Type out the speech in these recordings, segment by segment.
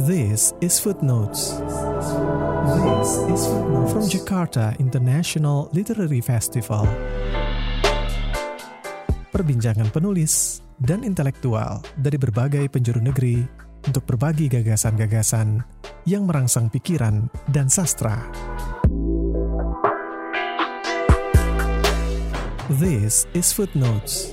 This is Footnotes. This is Footnotes from Jakarta International Literary Festival. Perbincangan penulis dan intelektual dari berbagai penjuru negeri untuk berbagi gagasan-gagasan yang merangsang pikiran dan sastra. This is Footnotes.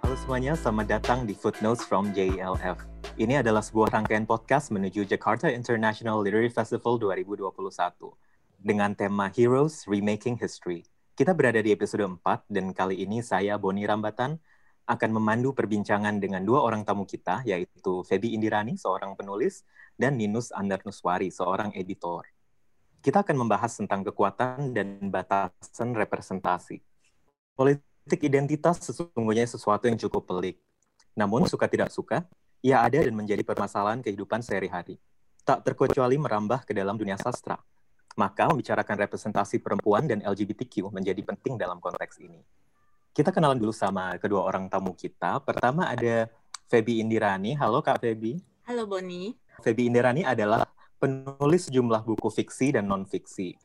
Halo semuanya, selamat datang di Footnotes from JLF. Ini adalah sebuah rangkaian podcast menuju Jakarta International Literary Festival 2021 dengan tema Heroes Remaking History. Kita berada di episode 4 dan kali ini saya Boni Rambatan akan memandu perbincangan dengan dua orang tamu kita yaitu Feby Indirani, seorang penulis, dan Ninus Andarnuswari, seorang editor. Kita akan membahas tentang kekuatan dan batasan representasi. Politik identitas sesungguhnya sesuatu yang cukup pelik. Namun suka tidak suka, ia ada dan menjadi permasalahan kehidupan sehari-hari. Tak terkecuali merambah ke dalam dunia sastra. Maka membicarakan representasi perempuan dan LGBTQ menjadi penting dalam konteks ini. Kita kenalan dulu sama kedua orang tamu kita. Pertama ada Feby Indirani. Halo Kak Feby. Halo Boni. Feby Indirani adalah penulis sejumlah buku fiksi dan non-fiksi.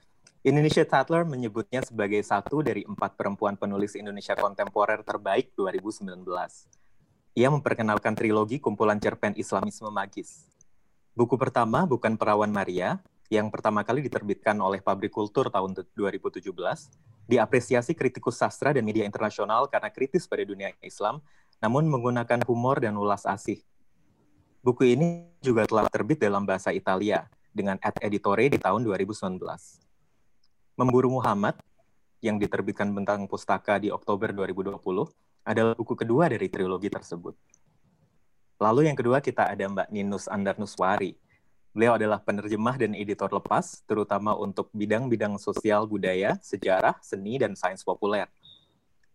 Indonesia Tatler menyebutnya sebagai satu dari empat perempuan penulis Indonesia kontemporer terbaik 2019. Ia memperkenalkan trilogi kumpulan cerpen Islamisme Magis. Buku pertama bukan Perawan Maria, yang pertama kali diterbitkan oleh Pabrik Kultur tahun 2017, diapresiasi kritikus sastra dan media internasional karena kritis pada dunia Islam, namun menggunakan humor dan ulas asih. Buku ini juga telah terbit dalam bahasa Italia dengan ad editore di tahun 2019. Memburu Muhammad, yang diterbitkan Bentang Pustaka di Oktober 2020, adalah buku kedua dari trilogi tersebut. Lalu yang kedua kita ada Mbak Ninus Andarnuswari. Beliau adalah penerjemah dan editor lepas, terutama untuk bidang-bidang sosial budaya, sejarah, seni, dan sains populer.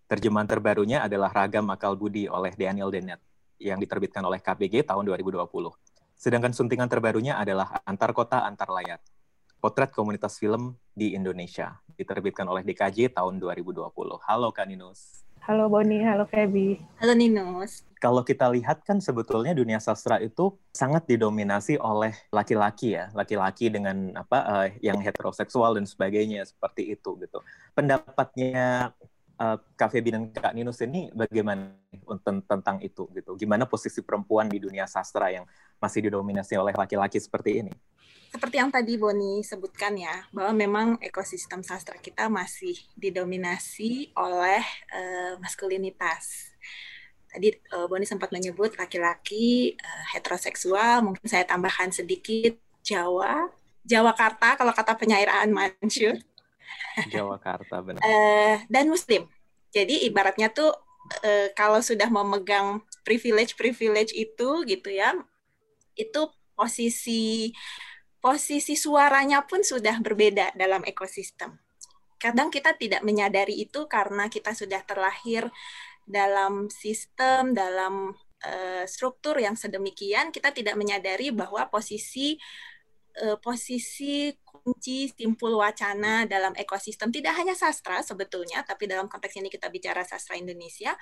Terjemahan terbarunya adalah Ragam Akal Budi oleh Daniel Dennett, yang diterbitkan oleh KBG tahun 2020. Sedangkan suntingan terbarunya adalah Antar Kota Antar Layar, Potret Komunitas Film di Indonesia, diterbitkan oleh DKJ tahun 2020. Halo Kak Ninus. Halo Boni, halo Feby. Halo Ninus. Kalau kita lihat kan sebetulnya dunia sastra itu sangat didominasi oleh laki-laki ya, laki-laki dengan apa uh, yang heteroseksual dan sebagainya seperti itu gitu. Pendapatnya uh, Kak Feby dan Kak Ninus ini bagaimana tentang itu gitu? Gimana posisi perempuan di dunia sastra yang masih didominasi oleh laki-laki seperti ini? Seperti yang tadi Boni sebutkan ya, bahwa memang ekosistem sastra kita masih didominasi oleh uh, maskulinitas. Tadi uh, Boni sempat menyebut laki-laki uh, heteroseksual, mungkin saya tambahkan sedikit Jawa, Jawa Karta kalau kata penyairaan Mansur. Jawa Karta benar. uh, dan Muslim. Jadi ibaratnya tuh uh, kalau sudah memegang privilege-privilege itu gitu ya, itu posisi posisi suaranya pun sudah berbeda dalam ekosistem. Kadang kita tidak menyadari itu karena kita sudah terlahir dalam sistem, dalam uh, struktur yang sedemikian, kita tidak menyadari bahwa posisi uh, posisi kunci simpul wacana dalam ekosistem tidak hanya sastra sebetulnya, tapi dalam konteks ini kita bicara sastra Indonesia,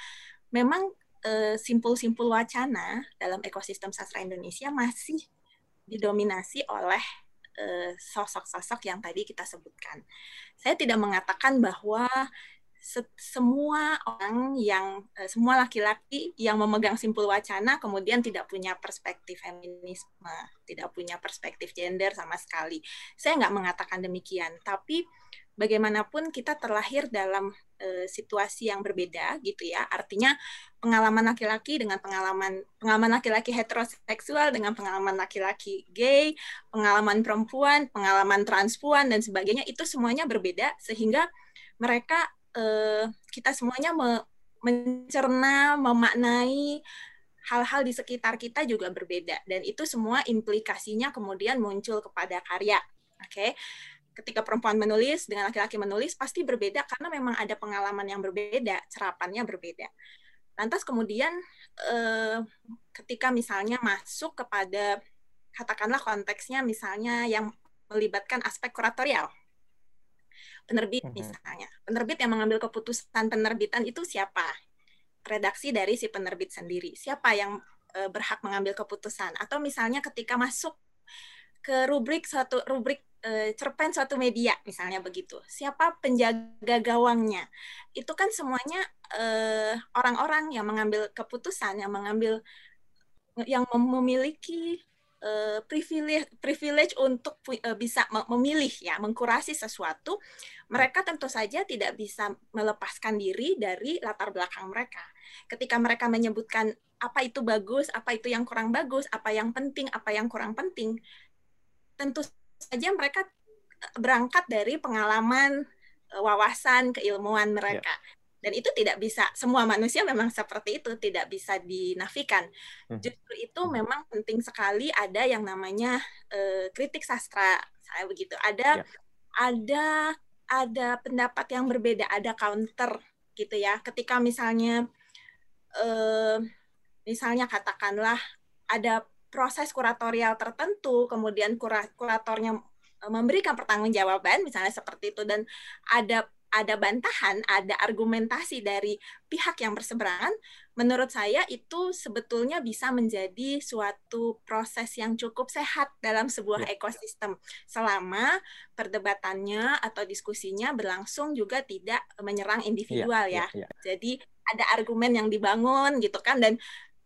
memang simpul-simpul wacana dalam ekosistem sastra Indonesia masih didominasi oleh sosok-sosok yang tadi kita sebutkan. Saya tidak mengatakan bahwa semua orang yang semua laki-laki yang memegang simpul wacana kemudian tidak punya perspektif feminisme, tidak punya perspektif gender sama sekali. Saya nggak mengatakan demikian, tapi bagaimanapun kita terlahir dalam uh, situasi yang berbeda gitu ya. Artinya pengalaman laki-laki dengan pengalaman pengalaman laki-laki heteroseksual dengan pengalaman laki-laki gay, pengalaman perempuan, pengalaman transpuan dan sebagainya itu semuanya berbeda sehingga mereka uh, kita semuanya me mencerna, memaknai hal-hal di sekitar kita juga berbeda dan itu semua implikasinya kemudian muncul kepada karya. Oke. Okay? ketika perempuan menulis dengan laki-laki menulis pasti berbeda karena memang ada pengalaman yang berbeda, serapannya berbeda. Lantas kemudian eh, ketika misalnya masuk kepada katakanlah konteksnya misalnya yang melibatkan aspek kuratorial. Penerbit mm -hmm. misalnya. Penerbit yang mengambil keputusan penerbitan itu siapa? Redaksi dari si penerbit sendiri. Siapa yang uh, berhak mengambil keputusan atau misalnya ketika masuk ke rubrik suatu rubrik uh, cerpen suatu media misalnya begitu siapa penjaga gawangnya itu kan semuanya orang-orang uh, yang mengambil keputusan yang mengambil yang memiliki uh, privilege privilege untuk uh, bisa memilih ya mengkurasi sesuatu mereka tentu saja tidak bisa melepaskan diri dari latar belakang mereka. Ketika mereka menyebutkan apa itu bagus apa itu yang kurang bagus apa yang penting apa yang kurang penting tentu saja mereka eh, berangkat dari pengalaman wawasan keilmuan mereka. yeah dan itu tidak bisa semua manusia memang seperti itu tidak bisa dinafikan hmm. justru itu hmm. memang penting sekali ada yang namanya uh, kritik sastra saya begitu ada ya. ada ada pendapat yang berbeda ada counter gitu ya ketika misalnya uh, misalnya katakanlah ada proses kuratorial tertentu kemudian kuratornya eh, memberikan pertanggungjawaban misalnya seperti itu dan ada ada bantahan, ada argumentasi dari pihak yang berseberangan, menurut saya itu sebetulnya bisa menjadi suatu proses yang cukup sehat dalam sebuah ya. ekosistem selama perdebatannya atau diskusinya berlangsung juga tidak menyerang individual ya. ya. ya, ya. Jadi ada argumen yang dibangun gitu kan dan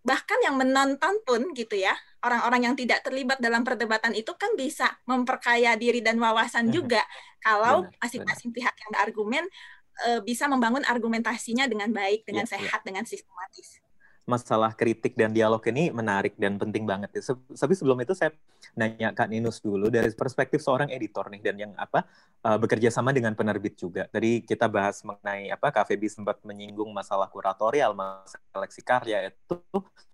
bahkan yang menonton pun gitu ya orang-orang yang tidak terlibat dalam perdebatan itu kan bisa memperkaya diri dan wawasan juga. Kalau masing-masing pihak yang berargumen uh, bisa membangun argumentasinya dengan baik dengan ya, sehat ya. dengan sistematis masalah kritik dan dialog ini menarik dan penting banget. Ya. Tapi sebelum itu saya nanya Kak Ninus dulu dari perspektif seorang editor nih dan yang apa uh, bekerja sama dengan penerbit juga. Tadi kita bahas mengenai apa Febi sempat menyinggung masalah kuratorial, masalah seleksi karya itu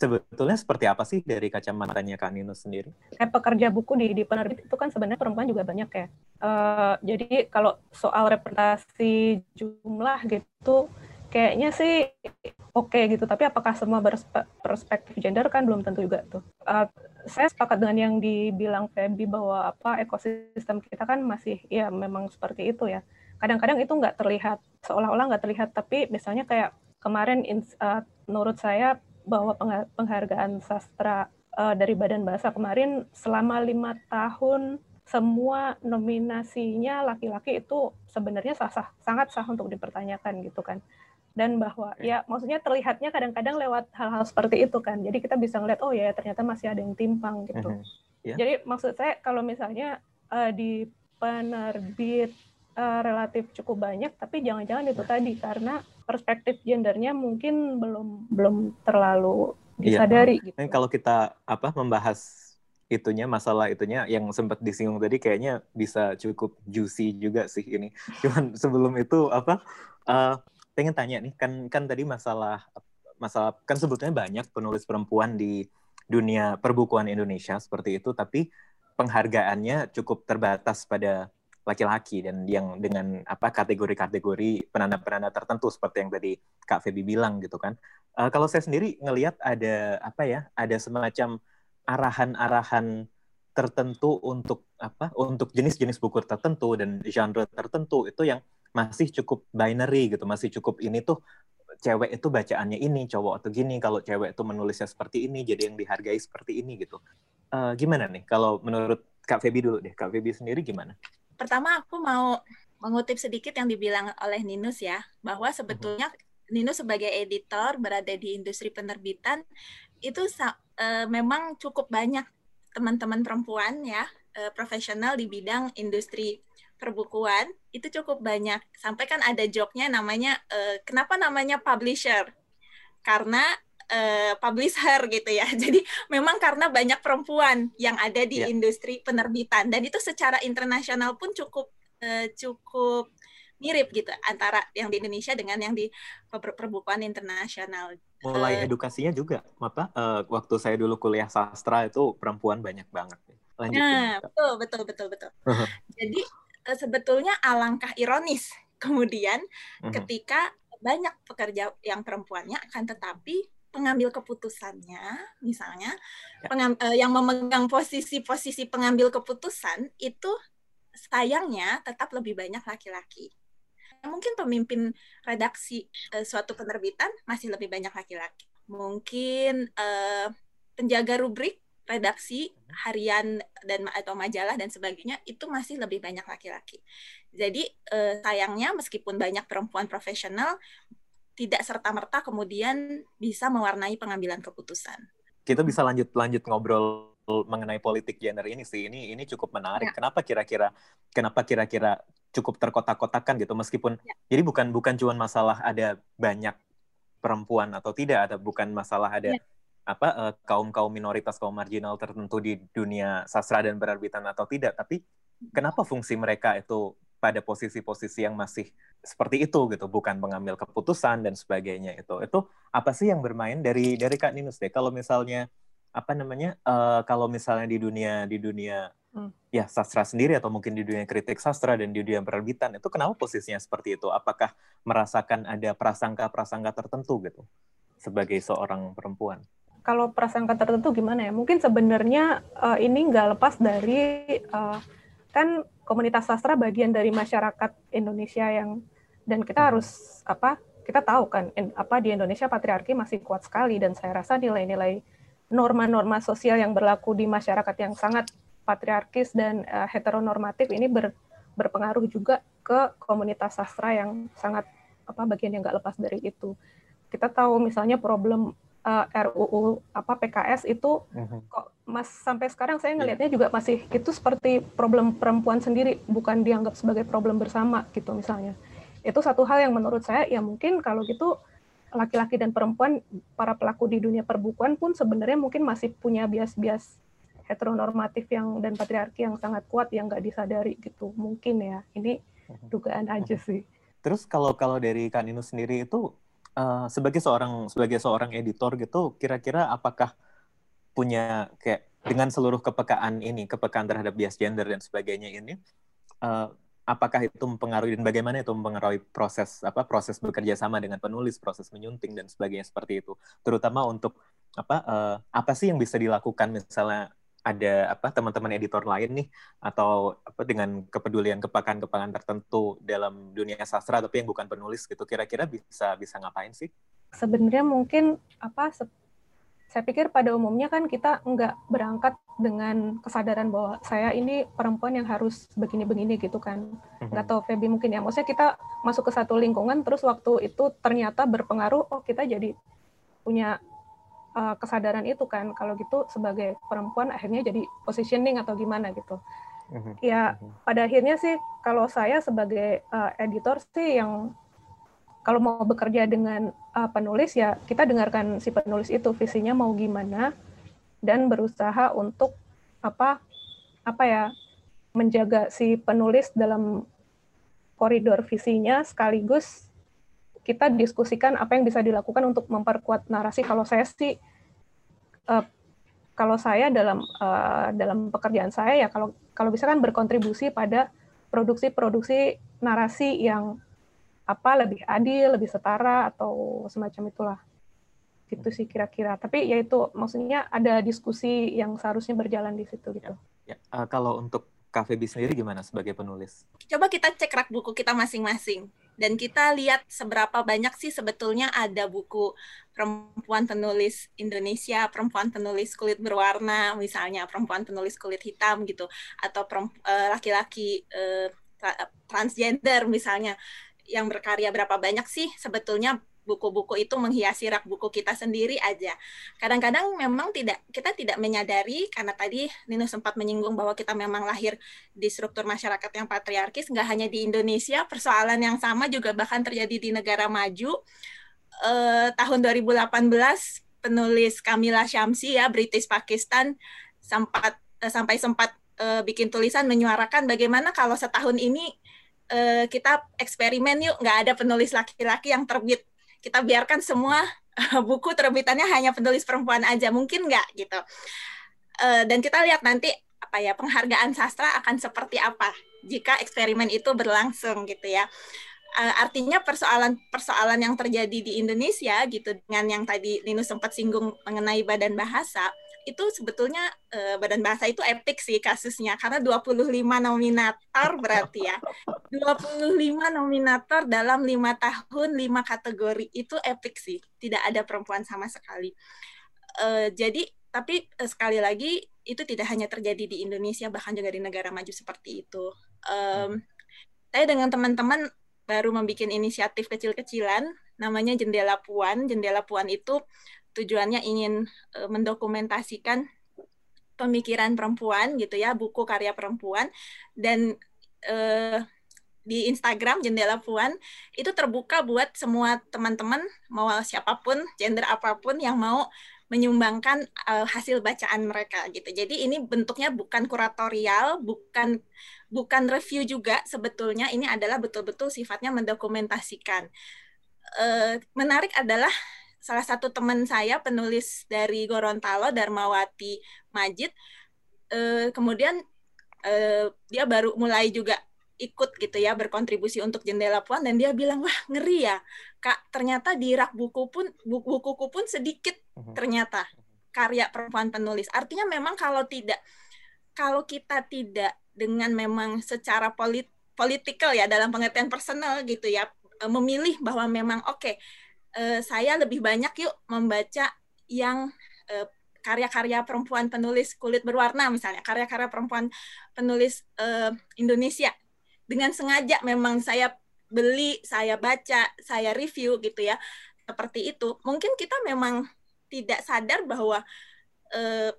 sebetulnya seperti apa sih dari kacamatanya Kak Ninus sendiri? Kayak pekerja buku di, di penerbit itu kan sebenarnya perempuan juga banyak ya. Uh, jadi kalau soal representasi jumlah gitu kayaknya sih oke okay gitu tapi apakah semua berperspektif gender kan belum tentu juga tuh. Uh, saya sepakat dengan yang dibilang Feby bahwa apa ekosistem kita kan masih ya memang seperti itu ya. Kadang-kadang itu nggak terlihat seolah-olah nggak terlihat tapi misalnya kayak kemarin uh, menurut saya bahwa penghargaan sastra uh, dari Badan Bahasa kemarin selama lima tahun semua nominasinya laki-laki itu sebenarnya sah, sah sangat sah untuk dipertanyakan gitu kan dan bahwa ya maksudnya terlihatnya kadang-kadang lewat hal-hal seperti itu kan jadi kita bisa ngeliat oh ya ternyata masih ada yang timpang gitu -huh. yeah. jadi maksud saya kalau misalnya uh, di penerbit uh, relatif cukup banyak tapi jangan-jangan itu tadi karena perspektif gendernya mungkin belum belum terlalu iya. disadari yeah. gitu. kalau kita apa membahas itunya masalah itunya yang sempat disinggung tadi kayaknya bisa cukup juicy juga sih ini. Cuman sebelum itu apa uh, pengen tanya nih kan kan tadi masalah masalah kan sebetulnya banyak penulis perempuan di dunia perbukuan Indonesia seperti itu tapi penghargaannya cukup terbatas pada laki-laki dan yang dengan apa kategori-kategori penanda-penanda tertentu seperti yang tadi Kak Feby bilang gitu kan. Uh, kalau saya sendiri ngelihat ada apa ya, ada semacam arahan-arahan tertentu untuk apa untuk jenis-jenis buku tertentu dan genre tertentu itu yang masih cukup binary gitu, masih cukup ini tuh cewek itu bacaannya ini, cowok atau gini. Kalau cewek itu menulisnya seperti ini, jadi yang dihargai seperti ini gitu. Uh, gimana nih? Kalau menurut Kak Febi dulu deh, Kak Febi sendiri gimana? Pertama aku mau mengutip sedikit yang dibilang oleh Ninus ya, bahwa sebetulnya uh-huh. Ninus sebagai editor berada di industri penerbitan itu uh, memang cukup banyak teman-teman perempuan ya uh, profesional di bidang industri perbukuan itu cukup banyak. Sampai kan ada joknya namanya uh, kenapa namanya publisher? Karena uh, publisher gitu ya. Jadi memang karena banyak perempuan yang ada di yeah. industri penerbitan dan itu secara internasional pun cukup uh, cukup mirip gitu antara yang di Indonesia dengan yang di per perbukuan internasional. Mulai uh, edukasinya juga, apa? Uh, waktu saya dulu kuliah sastra itu perempuan banyak banget. Lanjutin. Nah, betul betul betul betul. Jadi Eh, sebetulnya alangkah ironis kemudian uh-huh. ketika banyak pekerja yang perempuannya akan tetapi pengambil keputusannya misalnya ya. pengam, uh, yang memegang posisi-posisi pengambil keputusan itu sayangnya tetap lebih banyak laki-laki mungkin pemimpin redaksi uh, suatu penerbitan masih lebih banyak laki-laki mungkin uh, penjaga rubrik redaksi harian dan atau majalah dan sebagainya itu masih lebih banyak laki-laki. Jadi eh, sayangnya meskipun banyak perempuan profesional tidak serta merta kemudian bisa mewarnai pengambilan keputusan. Kita bisa lanjut lanjut ngobrol mengenai politik gender ini sih. Ini ini cukup menarik. Ya. Kenapa kira-kira kenapa kira-kira cukup terkotak-kotakan gitu meskipun ya. jadi bukan bukan cuma masalah ada banyak perempuan atau tidak ada bukan masalah ada ya apa uh, kaum kaum minoritas kaum marginal tertentu di dunia sastra dan penerbitan atau tidak tapi kenapa fungsi mereka itu pada posisi-posisi yang masih seperti itu gitu bukan mengambil keputusan dan sebagainya itu? Itu apa sih yang bermain dari dari kak Ninus deh? Kalau misalnya apa namanya uh, kalau misalnya di dunia di dunia hmm. ya sastra sendiri atau mungkin di dunia kritik sastra dan di dunia penerbitan itu kenapa posisinya seperti itu? Apakah merasakan ada prasangka-prasangka tertentu gitu sebagai seorang perempuan kalau prasangka tertentu gimana ya? Mungkin sebenarnya uh, ini nggak lepas dari uh, kan komunitas sastra bagian dari masyarakat Indonesia yang dan kita hmm. harus apa? Kita tahu kan in, apa di Indonesia patriarki masih kuat sekali dan saya rasa nilai-nilai norma-norma sosial yang berlaku di masyarakat yang sangat patriarkis dan uh, heteronormatif ini ber, berpengaruh juga ke komunitas sastra yang sangat apa bagian yang nggak lepas dari itu. Kita tahu misalnya problem uh, eh, RUU apa PKS itu uh-huh. kok mas sampai sekarang saya iya. ngelihatnya yeah. juga masih itu seperti problem perempuan sendiri bukan dianggap sebagai problem bersama gitu misalnya itu satu hal yang menurut saya ya mungkin kalau gitu laki-laki dan perempuan para pelaku di dunia perbukuan pun sebenarnya mungkin masih punya bias-bias heteronormatif yang dan patriarki yang sangat kuat yang nggak disadari gitu mungkin ya ini dugaan aja sih terus kalau kalau dari Kaninu sendiri itu uh, sebagai seorang sebagai seorang editor gitu kira-kira apakah punya kayak dengan seluruh kepekaan ini kepekaan terhadap bias gender dan sebagainya ini uh, apakah itu mempengaruhi dan bagaimana itu mempengaruhi proses apa proses bekerja sama dengan penulis proses menyunting dan sebagainya seperti itu? Terutama untuk apa uh, apa sih yang bisa dilakukan misalnya ada apa teman-teman editor lain nih atau apa dengan kepedulian kepakan-kepakan tertentu dalam dunia sastra tapi yang bukan penulis gitu kira-kira bisa bisa ngapain sih? Sebenarnya mungkin apa saya pikir pada umumnya kan kita nggak berangkat dengan kesadaran bahwa saya ini perempuan yang harus begini-begini gitu kan. Mhm. Nggak tahu Feby mungkin ya. Maksudnya kita masuk ke satu lingkungan terus waktu itu ternyata berpengaruh, oh kita jadi punya uh, kesadaran itu kan kalau gitu sebagai perempuan akhirnya jadi positioning atau gimana gitu mm-hmm. ya mm-hmm. pada akhirnya sih kalau saya sebagai uh, editor sih yang kalau mau bekerja dengan uh, penulis ya kita dengarkan si penulis itu visinya mau gimana dan berusaha untuk apa apa ya menjaga si penulis dalam koridor visinya sekaligus kita diskusikan apa yang bisa dilakukan untuk memperkuat narasi. Kalau saya sih, uh, kalau saya dalam uh, dalam pekerjaan saya ya kalau kalau bisa kan berkontribusi pada produksi-produksi narasi yang apa lebih adil, lebih setara atau semacam itulah. Gitu sih kira-kira. Tapi ya itu maksudnya ada diskusi yang seharusnya berjalan di situ gitu. Ya, uh, kalau untuk Cafe B sendiri gimana sebagai penulis? Coba kita cek rak buku kita masing-masing dan kita lihat seberapa banyak sih sebetulnya ada buku perempuan penulis Indonesia, perempuan penulis kulit berwarna, misalnya perempuan penulis kulit hitam gitu, atau eh, laki-laki uh, transgender misalnya yang berkarya berapa banyak sih sebetulnya buku-buku itu menghiasi rak buku kita sendiri aja. Kadang-kadang memang tidak kita tidak menyadari karena tadi Nino sempat menyinggung bahwa kita memang lahir di struktur masyarakat yang patriarkis, nggak hanya di Indonesia, persoalan yang sama juga bahkan terjadi di negara maju. Eh, tahun 2018 penulis Kamila Syamsi ya British Pakistan sempat eh, sampai sempat eh, bikin tulisan menyuarakan bagaimana kalau setahun ini uh, kita eksperimen yuk nggak ada penulis laki-laki yang terbit kita biarkan semua buku terbitannya hanya penulis perempuan aja mungkin nggak gitu. Uh, dan kita lihat nanti apa ya penghargaan sastra akan seperti apa jika eksperimen itu berlangsung gitu ya. Uh, artinya persoalan-persoalan yang terjadi di Indonesia gitu dengan yang tadi Nino sempat singgung mengenai badan bahasa itu sebetulnya uh, Badan Bahasa itu epic sih kasusnya karena 25 nominator berarti ya. 25 nominator dalam lima tahun lima kategori itu epic sih. Tidak ada perempuan sama sekali. Uh, jadi tapi uh, sekali lagi itu tidak hanya terjadi di Indonesia bahkan juga di negara maju seperti itu. Um, saya dengan teman-teman baru membuat inisiatif kecil-kecilan namanya Jendela Puan. Jendela Puan itu tujuannya ingin uh, mendokumentasikan pemikiran perempuan gitu ya, buku karya perempuan dan uh, di Instagram Jendela Puan itu terbuka buat semua teman-teman mau siapa pun gender apa pun yang mau menyumbangkan uh, hasil bacaan mereka gitu. Jadi ini bentuknya bukan kuratorial, bukan bukan review juga sebetulnya ini adalah betul-betul sifatnya mendokumentasikan. Uh, menarik adalah salah satu teman saya penulis dari Gorontalo Darmawati Majid uh, kemudian uh, dia baru mulai juga ikut gitu ya berkontribusi untuk jendela puan dan dia bilang wah ngeri ya kak ternyata di rak buku pun buku bukuku pun sedikit mhm. ternyata karya perempuan penulis artinya memang kalau tidak kalau kita tidak dengan memang secara polit politikal ya dalam pengertian personal gitu ya e, memilih bahwa memang oke okay, uh, saya lebih banyak yuk membaca yang uh, karya-karya perempuan penulis kulit berwarna misalnya karya-karya perempuan penulis uh, Indonesia dengan sengaja memang saya beli, saya baca, saya review gitu ya. Seperti itu. Mungkin kita memang tidak sadar bahwa eh,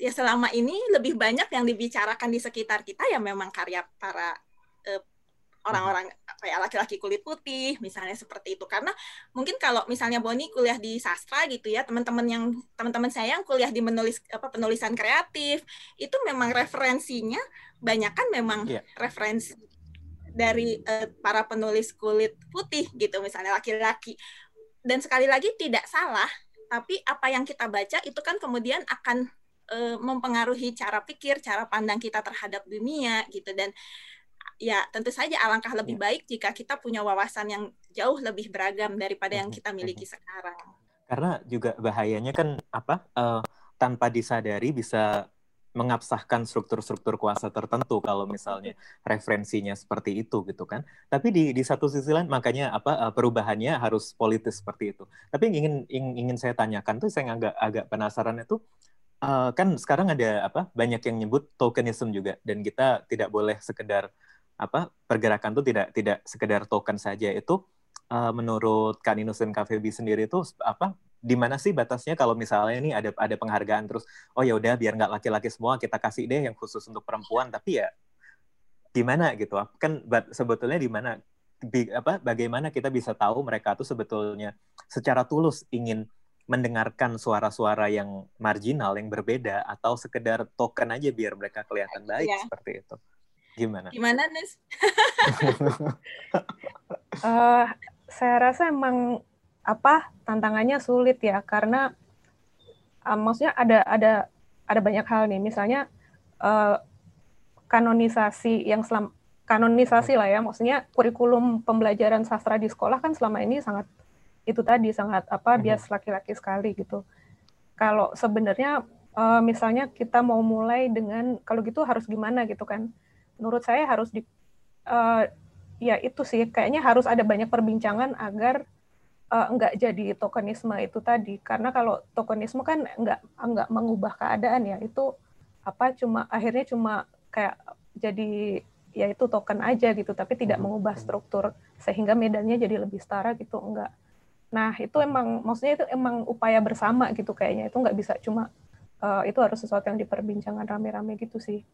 ya selama ini lebih banyak yang dibicarakan di sekitar kita ya memang karya para eh, orang-orang kayak laki-laki kulit putih misalnya seperti itu. Karena mungkin kalau misalnya Boni kuliah di sastra gitu ya teman-teman yang teman-teman saya yang kuliah di menulis apa penulisan kreatif itu memang referensinya banyak kan memang yeah. referensi dari uh, para penulis kulit putih gitu misalnya laki-laki. Dan sekali lagi tidak salah tapi apa yang kita baca itu kan kemudian akan uh, mempengaruhi cara pikir cara pandang kita terhadap dunia gitu. Dan ya tentu saja alangkah lebih ya. baik jika kita punya wawasan yang jauh lebih beragam daripada yang kita miliki sekarang karena juga bahayanya kan apa uh, tanpa disadari bisa mengabsahkan struktur-struktur kuasa tertentu kalau misalnya referensinya seperti itu gitu kan. Tapi di di satu sisi lain makanya apa eh, perubahannya harus politis seperti itu. Tapi yang ingin ingin saya tanyakan tuh saya agak agak penasaran itu uh, kan sekarang ada apa banyak yang nyebut tokenism juga dan kita tidak boleh sekedar apa pergerakan tuh tidak tidak sekedar token saja itu uh, menurut Kaninus dan KVB sendiri itu apa di mana sih batasnya kalau misalnya ini ada ada penghargaan terus oh ya udah biar nggak laki-laki semua kita kasih deh yang khusus untuk perempuan tapi ya gimana gitu kan sebetulnya di mana apa bagaimana kita bisa tahu mereka tuh sebetulnya secara tulus ingin mendengarkan suara-suara yang marginal yang berbeda atau sekedar token aja biar mereka kelihatan baik ya. seperti itu gimana? Gimana Nes? Uh, saya rasa emang apa tantangannya sulit ya karena uh, maksudnya ada ada ada banyak hal nih. Misalnya uh, kanonisasi yang selam kanonisasi lah ya maksudnya kurikulum pembelajaran sastra di sekolah kan selama ini sangat itu tadi sangat apa mhm. bias laki-laki sekali gitu. Kalau sebenarnya uh, misalnya kita mau mulai dengan kalau gitu harus gimana gitu kan menurut saya harus di uh, ya itu sih kayaknya harus ada banyak perbincangan agar uh, enggak jadi tokenisme itu tadi. Karena kalau tokenisme kan enggak enggak mengubah keadaan ya. Itu apa cuma akhirnya cuma kayak jadi ya itu token aja gitu tapi tidak hmm. mengubah struktur sehingga medannya jadi lebih setara gitu enggak nah itu emang maksudnya itu emang upaya bersama gitu kayaknya. Itu enggak bisa cuma uh, itu harus sesuatu yang diperbincangkan rame-rame gitu sih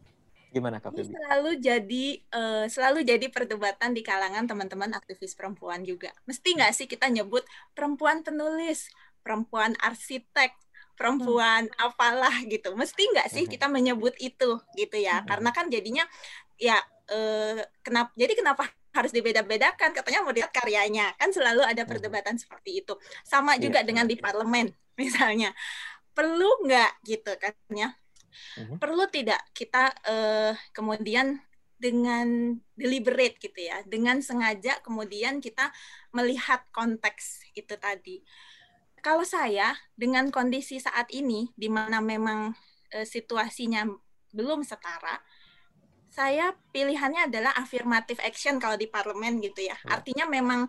Gimana Kak Ini selalu jadi uh, selalu jadi perdebatan di kalangan teman-teman aktivis perempuan juga. Mesti nggak sih kita nyebut perempuan penulis, perempuan arsitek, perempuan hmm. apalah gitu. Mesti nggak sih hmm. kita menyebut itu gitu ya? Hmm. Karena kan jadinya ya uh, kenapa jadi kenapa harus dibeda-bedakan katanya mau lihat karyanya kan selalu ada hmm. perdebatan seperti itu sama juga yeah. dengan di parlemen misalnya perlu nggak gitu kan ya hmm Perlu tidak kita uh, kemudian dengan deliberate gitu ya, dengan sengaja kemudian kita melihat konteks itu tadi. Kalau saya dengan kondisi saat ini di mana memang uh, situasinya belum setara, saya pilihannya adalah affirmative action kalau di parlemen gitu ya. Artinya memang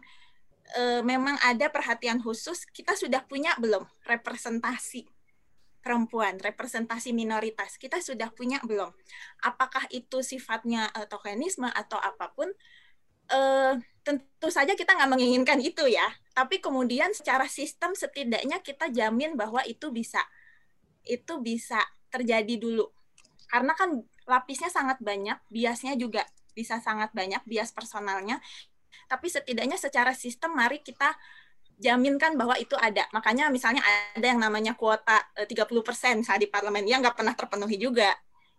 e, memang ada perhatian khusus kita sudah punya belum representasi perempuan, representasi minoritas. Kita sudah punya belum? Apakah itu sifatnya uh, tokenisme atau apa pun? Uh, tentu saja kita nggak menginginkan itu ya. Tapi kemudian secara sistem setidaknya kita jamin bahwa itu bisa itu bisa terjadi dulu. Karena kan lapisnya sangat banyak, biasnya juga bisa sangat banyak, bias personalnya. Tapi setidaknya secara sistem mari kita jaminkan bahwa itu ada. Makanya misalnya ada yang namanya kuota 30% eh, saat di parlemen yang nggak pernah terpenuhi juga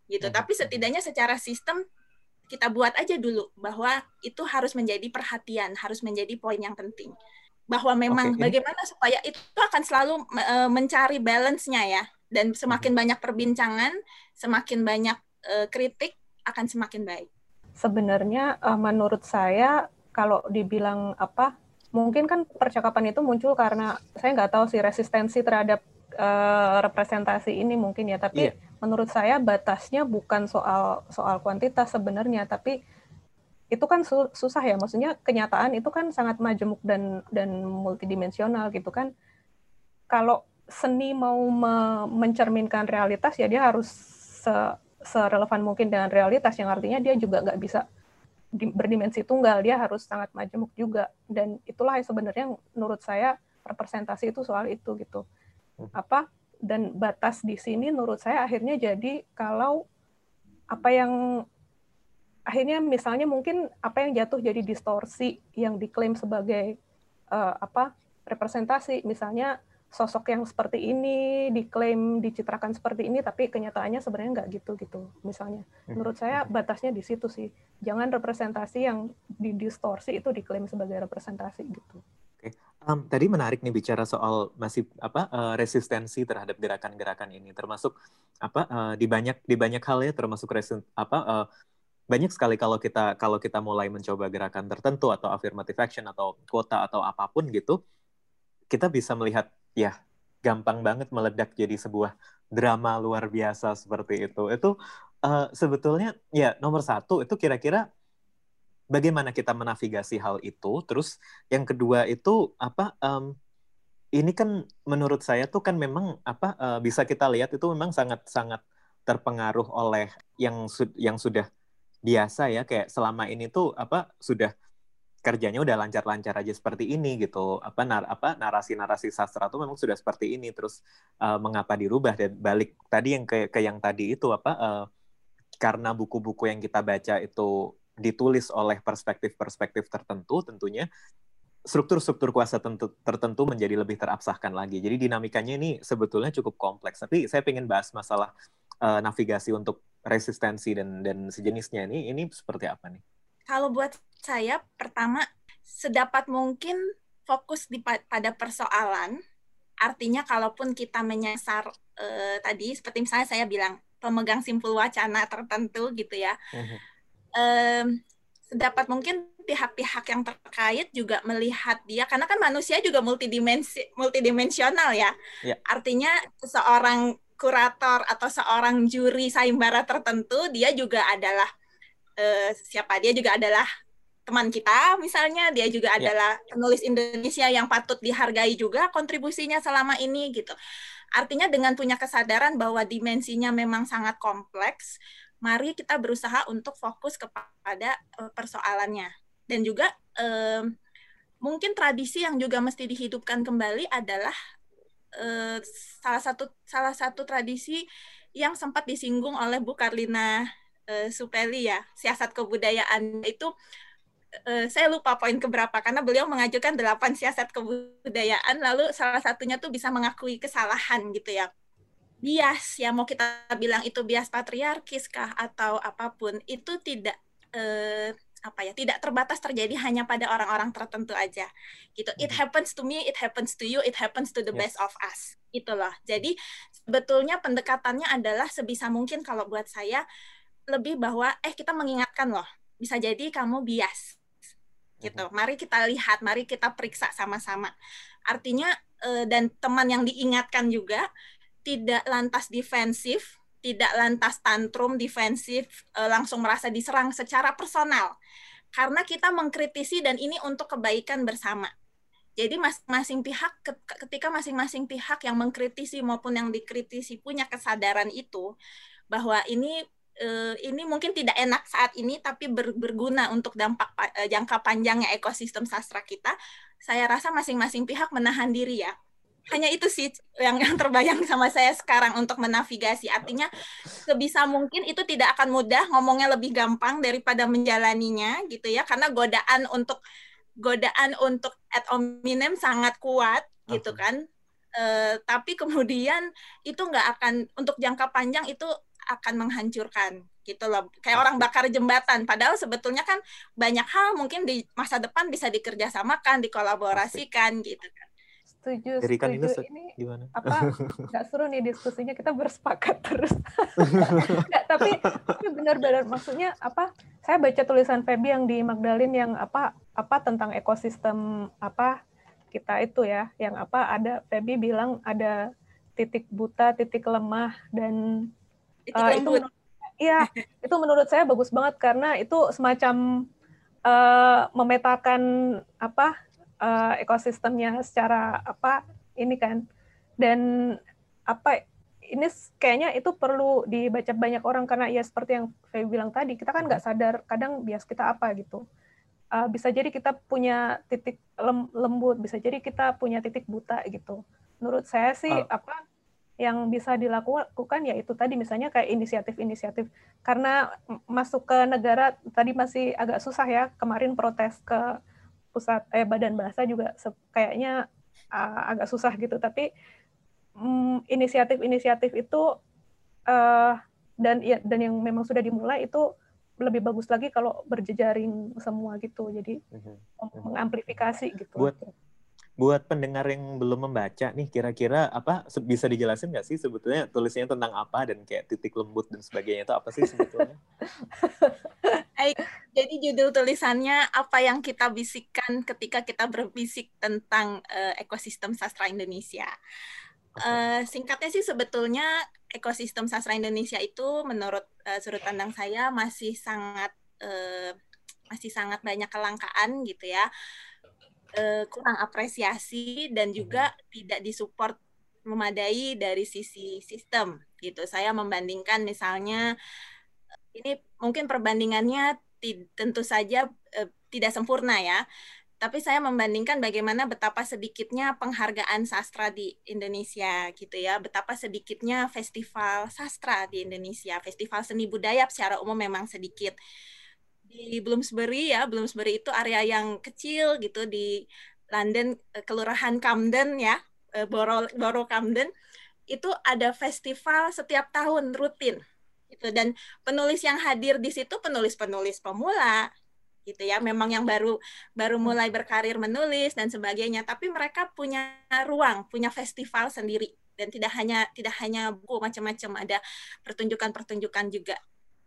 gitu. Hmm. Tapi setidaknya secara sistem kita buat aja dulu bahwa itu harus menjadi perhatian, harus menjadi poin yang penting. Bahwa memang okay. bagaimana supaya itu akan selalu uh, mencari balance-nya ya. Dan semakin hmm. banyak perbincangan, semakin banyak uh, kritik akan semakin baik. Sebenarnya uh, menurut saya kalau dibilang apa mungkin kan percakapan itu muncul karena saya nggak tahu sih resistensi terhadap uh, representasi ini mungkin ya. Tapi yeah. menurut saya batasnya bukan soal soal kuantitas sebenarnya. Tapi itu kan su susah ya. Maksudnya kenyataan itu kan sangat majemuk dan dan multidimensional gitu kan. Kalau seni mau me mencerminkan realitas ya dia harus se serelevan mungkin dengan realitas. Yang artinya dia juga nggak bisa berdimensi tunggal dia harus sangat majemuk juga. Dan itulah yang sebenarnya menurut saya representasi itu soal itu gitu. Hmm. apa? Dan batas di sini menurut saya akhirnya jadi kalau apa yang akhirnya misalnya mungkin apa yang jatuh jadi distorsi yang diklaim sebagai uh, apa representasi. Misalnya sosok yang seperti ini diklaim dicitrakan seperti ini tapi kenyataannya sebenarnya nggak gitu gitu misalnya. Hmm. menurut saya batasnya di situ sih. Jangan representasi yang didistorsi itu diklaim sebagai representasi gitu. Oke, um, tadi menarik nih bicara soal masih apa uh, resistensi terhadap gerakan-gerakan ini, termasuk apa uh, di banyak di banyak hal ya, termasuk resist, apa uh, banyak sekali kalau kita kalau kita mulai mencoba gerakan tertentu atau affirmative action atau kuota atau apa pun gitu, kita bisa melihat ya gampang banget meledak jadi sebuah drama luar biasa seperti itu. Itu uh, sebetulnya ya nomor satu itu kira-kira bagaimana kita menavigasi hal itu. Terus yang kedua itu apa? Um, ini kan menurut saya tuh kan memang apa uh, bisa kita lihat itu memang sangat-sangat terpengaruh oleh yang su yang sudah biasa ya kayak selama ini tuh apa sudah kerjanya udah lancar-lancar aja seperti ini gitu apa nar apa narasi-narasi sastra tuh memang sudah seperti ini terus uh, mengapa dirubah dan balik tadi yang ke, ke yang tadi itu apa uh, karena buku-buku yang kita baca itu ditulis oleh perspektif-perspektif tertentu tentunya struktur-struktur kuasa tentu, tertentu menjadi lebih terabsahkan lagi. Jadi dinamikanya ini sebetulnya cukup kompleks. Tapi saya ingin bahas masalah uh, navigasi untuk resistensi dan dan sejenisnya ini ini seperti apa nih? Kalau buat saya pertama sedapat mungkin fokus di pada persoalan. Artinya kalaupun kita menyasar eh, tadi seperti misalnya saya bilang pemegang simpul wacana tertentu gitu ya. Uh-huh. Eh, sedapat mungkin pihak-pihak yang terkait juga melihat dia karena kan manusia juga multidimensi multidimensional ya. Yeah. Artinya seorang kurator atau seorang juri sayembara tertentu dia juga adalah uh, siapa dia juga adalah teman kita misalnya dia juga yeah. adalah penulis Indonesia yang patut dihargai juga kontribusinya selama ini gitu. Artinya dengan punya kesadaran bahwa dimensinya memang sangat kompleks, mari kita berusaha untuk fokus kepada uh, persoalannya. Dan juga um, mungkin tradisi yang juga mesti dihidupkan kembali adalah uh, salah satu salah satu tradisi yang sempat disinggung oleh Bu Karlina uh, Supeli ya, siasat kebudayaan itu uh, saya lupa poin keberapa karena beliau mengajukan delapan siasat kebudayaan lalu salah satunya tuh bisa mengakui kesalahan gitu ya. Bias ya mau kita bilang itu bias patriarkis kah atau apa pun itu tidak uh, apa ya tidak terbatas terjadi hanya pada orang-orang tertentu aja. Gitu. It hmm. happens to me it happens to you it happens to the yes. best of us. Itu loh. Jadi sebetulnya pendekatannya adalah sebisa mungkin kalau buat saya lebih bahwa eh kita mengingatkan loh bisa jadi kamu bias gitu. Mhm. Mari kita lihat, mari kita periksa sama-sama. Artinya eh, dan teman yang diingatkan juga tidak lantas defensif, tidak lantas tantrum defensif, eh, langsung merasa diserang secara personal. Karena kita mengkritisi dan ini untuk kebaikan bersama. Jadi masing-masing pihak ketika masing-masing pihak yang mengkritisi maupun yang dikritisi punya kesadaran itu bahwa ini eh, ini mungkin tidak enak saat ini tapi berguna untuk dampak eh, jangka panjangnya ekosistem sastra kita, saya rasa masing-masing pihak menahan diri ya. Hanya itu sih yang yang terbayang sama saya sekarang untuk menavigasi. Artinya sebisa mungkin itu tidak akan mudah, ngomongnya lebih gampang daripada menjalaninya gitu ya karena godaan untuk godaan untuk ad hominem sangat kuat gitu kan. Uh, tapi kemudian itu nggak akan untuk jangka panjang itu akan menghancurkan gitu loh. Kayak orang bakar jembatan. Padahal sebetulnya kan banyak hal mungkin di masa depan bisa dikerjasamakan dikolaborasikan gitu kan. Setuju Dari kan setuju. ini gimana? apa nggak seru nih diskusinya kita bersepakat terus. Nggak, tapi tapi benar-benar maksudnya apa saya baca tulisan Feby yang di Magdalene yang apa apa tentang ekosistem apa kita itu ya. Yang apa ada Feby bilang ada titik buta titik lemah dan uh, itu iya itu menurut saya bagus banget karena itu semacam uh, memetakan apa uh, ekosistemnya secara apa ini kan dan apa ini kayaknya itu perlu dibaca banyak orang karena ya seperti yang saya bilang tadi kita kan nggak sadar kadang bias kita apa gitu uh, bisa jadi kita punya titik lem, lembut, bisa jadi kita punya titik buta gitu. Menurut saya sih uh. apa yang bisa dilakukan ya itu tadi misalnya kayak inisiatif-inisiatif. Karena masuk ke negara tadi masih agak susah ya kemarin protes ke pusat eh badan bahasa juga kayaknya uh, agak susah gitu. Tapi um, inisiatif-inisiatif itu uh, dan ya dan yang memang sudah dimulai itu lebih bagus lagi kalau berjejaring semua gitu. Jadi mm-hmm. mengamplifikasi gitu. Buat buat pendengar yang belum membaca nih kira-kira apa bisa dijelasin nggak sih sebetulnya tulisnya tentang apa dan kayak titik lembut dan sebagainya itu apa sih sebetulnya? Jadi judul tulisannya apa yang kita bisikkan ketika kita berbisik tentang uh, ekosistem sastra Indonesia. Uh, singkatnya sih sebetulnya ekosistem sastra Indonesia itu menurut uh, sudut pandang saya masih sangat uh, masih sangat banyak kelangkaan gitu ya. Uh, kurang apresiasi dan juga hmm. tidak disupport memadai dari sisi sistem gitu. Saya membandingkan misalnya ini mungkin perbandingannya tentu saja uh, tidak sempurna ya tapi saya membandingkan bagaimana betapa sedikitnya penghargaan sastra di Indonesia gitu ya, betapa sedikitnya festival sastra di Indonesia, festival seni budaya secara umum memang sedikit. Di Bloomsbury ya, Bloomsbury itu area yang kecil gitu di London, eh, kelurahan Camden ya, eh, Borough, Borough Camden, itu ada festival setiap tahun rutin gitu. Dan penulis yang hadir di situ penulis-penulis pemula gitu ya. Memang yang baru baru mulai berkarir menulis dan sebagainya. Tapi mereka punya ruang punya festival sendiri. Dan tidak hanya tidak hanya buku macam-macam. Ada pertunjukan-pertunjukan juga.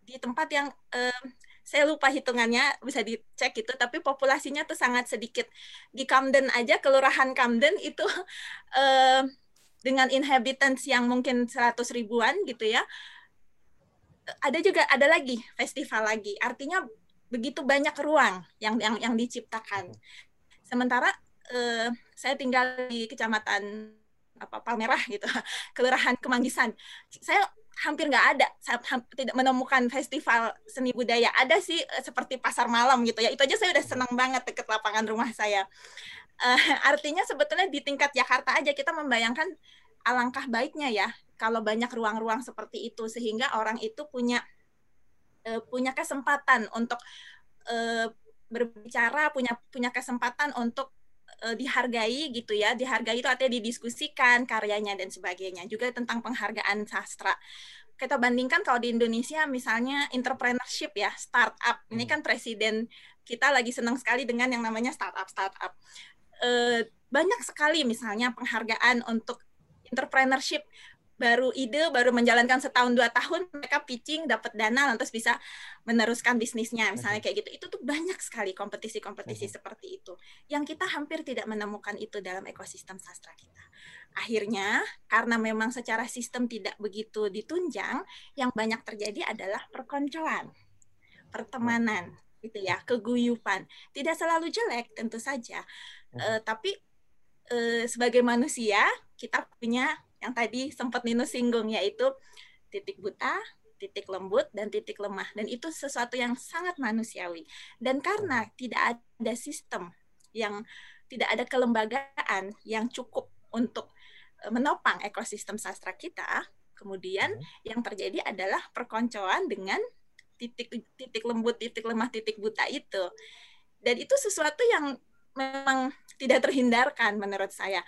Di tempat yang eh, saya lupa hitungannya bisa dicek itu tapi populasinya tuh sangat sedikit di Camden aja kelurahan Camden itu eh, dengan inhabitants yang mungkin 100 ribuan gitu ya ada juga ada lagi festival lagi artinya begitu banyak ruang yang yang yang diciptakan. Sementara eh, saya tinggal di kecamatan apa Palmerah gitu, kelurahan Kemanggisan. Saya hampir nggak ada, tidak menemukan festival seni budaya. Ada sih eh, seperti pasar malam gitu ya. Itu aja saya udah senang banget deket lapangan rumah saya. Eh, artinya sebetulnya di tingkat Jakarta aja kita membayangkan alangkah baiknya ya kalau banyak ruang-ruang seperti itu sehingga orang itu punya uh, punya kesempatan untuk uh, berbicara, punya punya kesempatan untuk uh, dihargai gitu ya. Dihargai itu artinya didiskusikan karyanya dan sebagainya. Juga tentang penghargaan sastra. Kita bandingkan kalau di Indonesia misalnya entrepreneurship ya, startup. Ini hmm. kan presiden kita lagi senang sekali dengan yang namanya startup startup. Uh, banyak sekali misalnya penghargaan untuk entrepreneurship baru ide, baru menjalankan setahun dua tahun, mereka pitching, dapat dana, lantas bisa meneruskan bisnisnya, misalnya kayak gitu. Itu tuh banyak sekali kompetisi-kompetisi seperti itu. Yang kita hampir tidak menemukan itu dalam ekosistem sastra kita. Akhirnya, karena memang secara sistem tidak begitu ditunjang, yang banyak terjadi adalah perkoncoan, pertemanan, gitu ya, keguyupan. Tidak selalu jelek, tentu saja, uh, tapi eh, sebagai manusia kita punya yang tadi sempat Nino singgung yaitu titik buta, titik lembut dan titik lemah dan itu sesuatu yang sangat manusiawi. Dan karena tidak ada sistem yang tidak ada kelembagaan yang cukup untuk eh, menopang ekosistem sastra kita, kemudian hmm. yang terjadi adalah perkoncoan dengan titik titik lembut, titik lemah, titik buta itu. Dan itu sesuatu yang memang tidak terhindarkan menurut saya.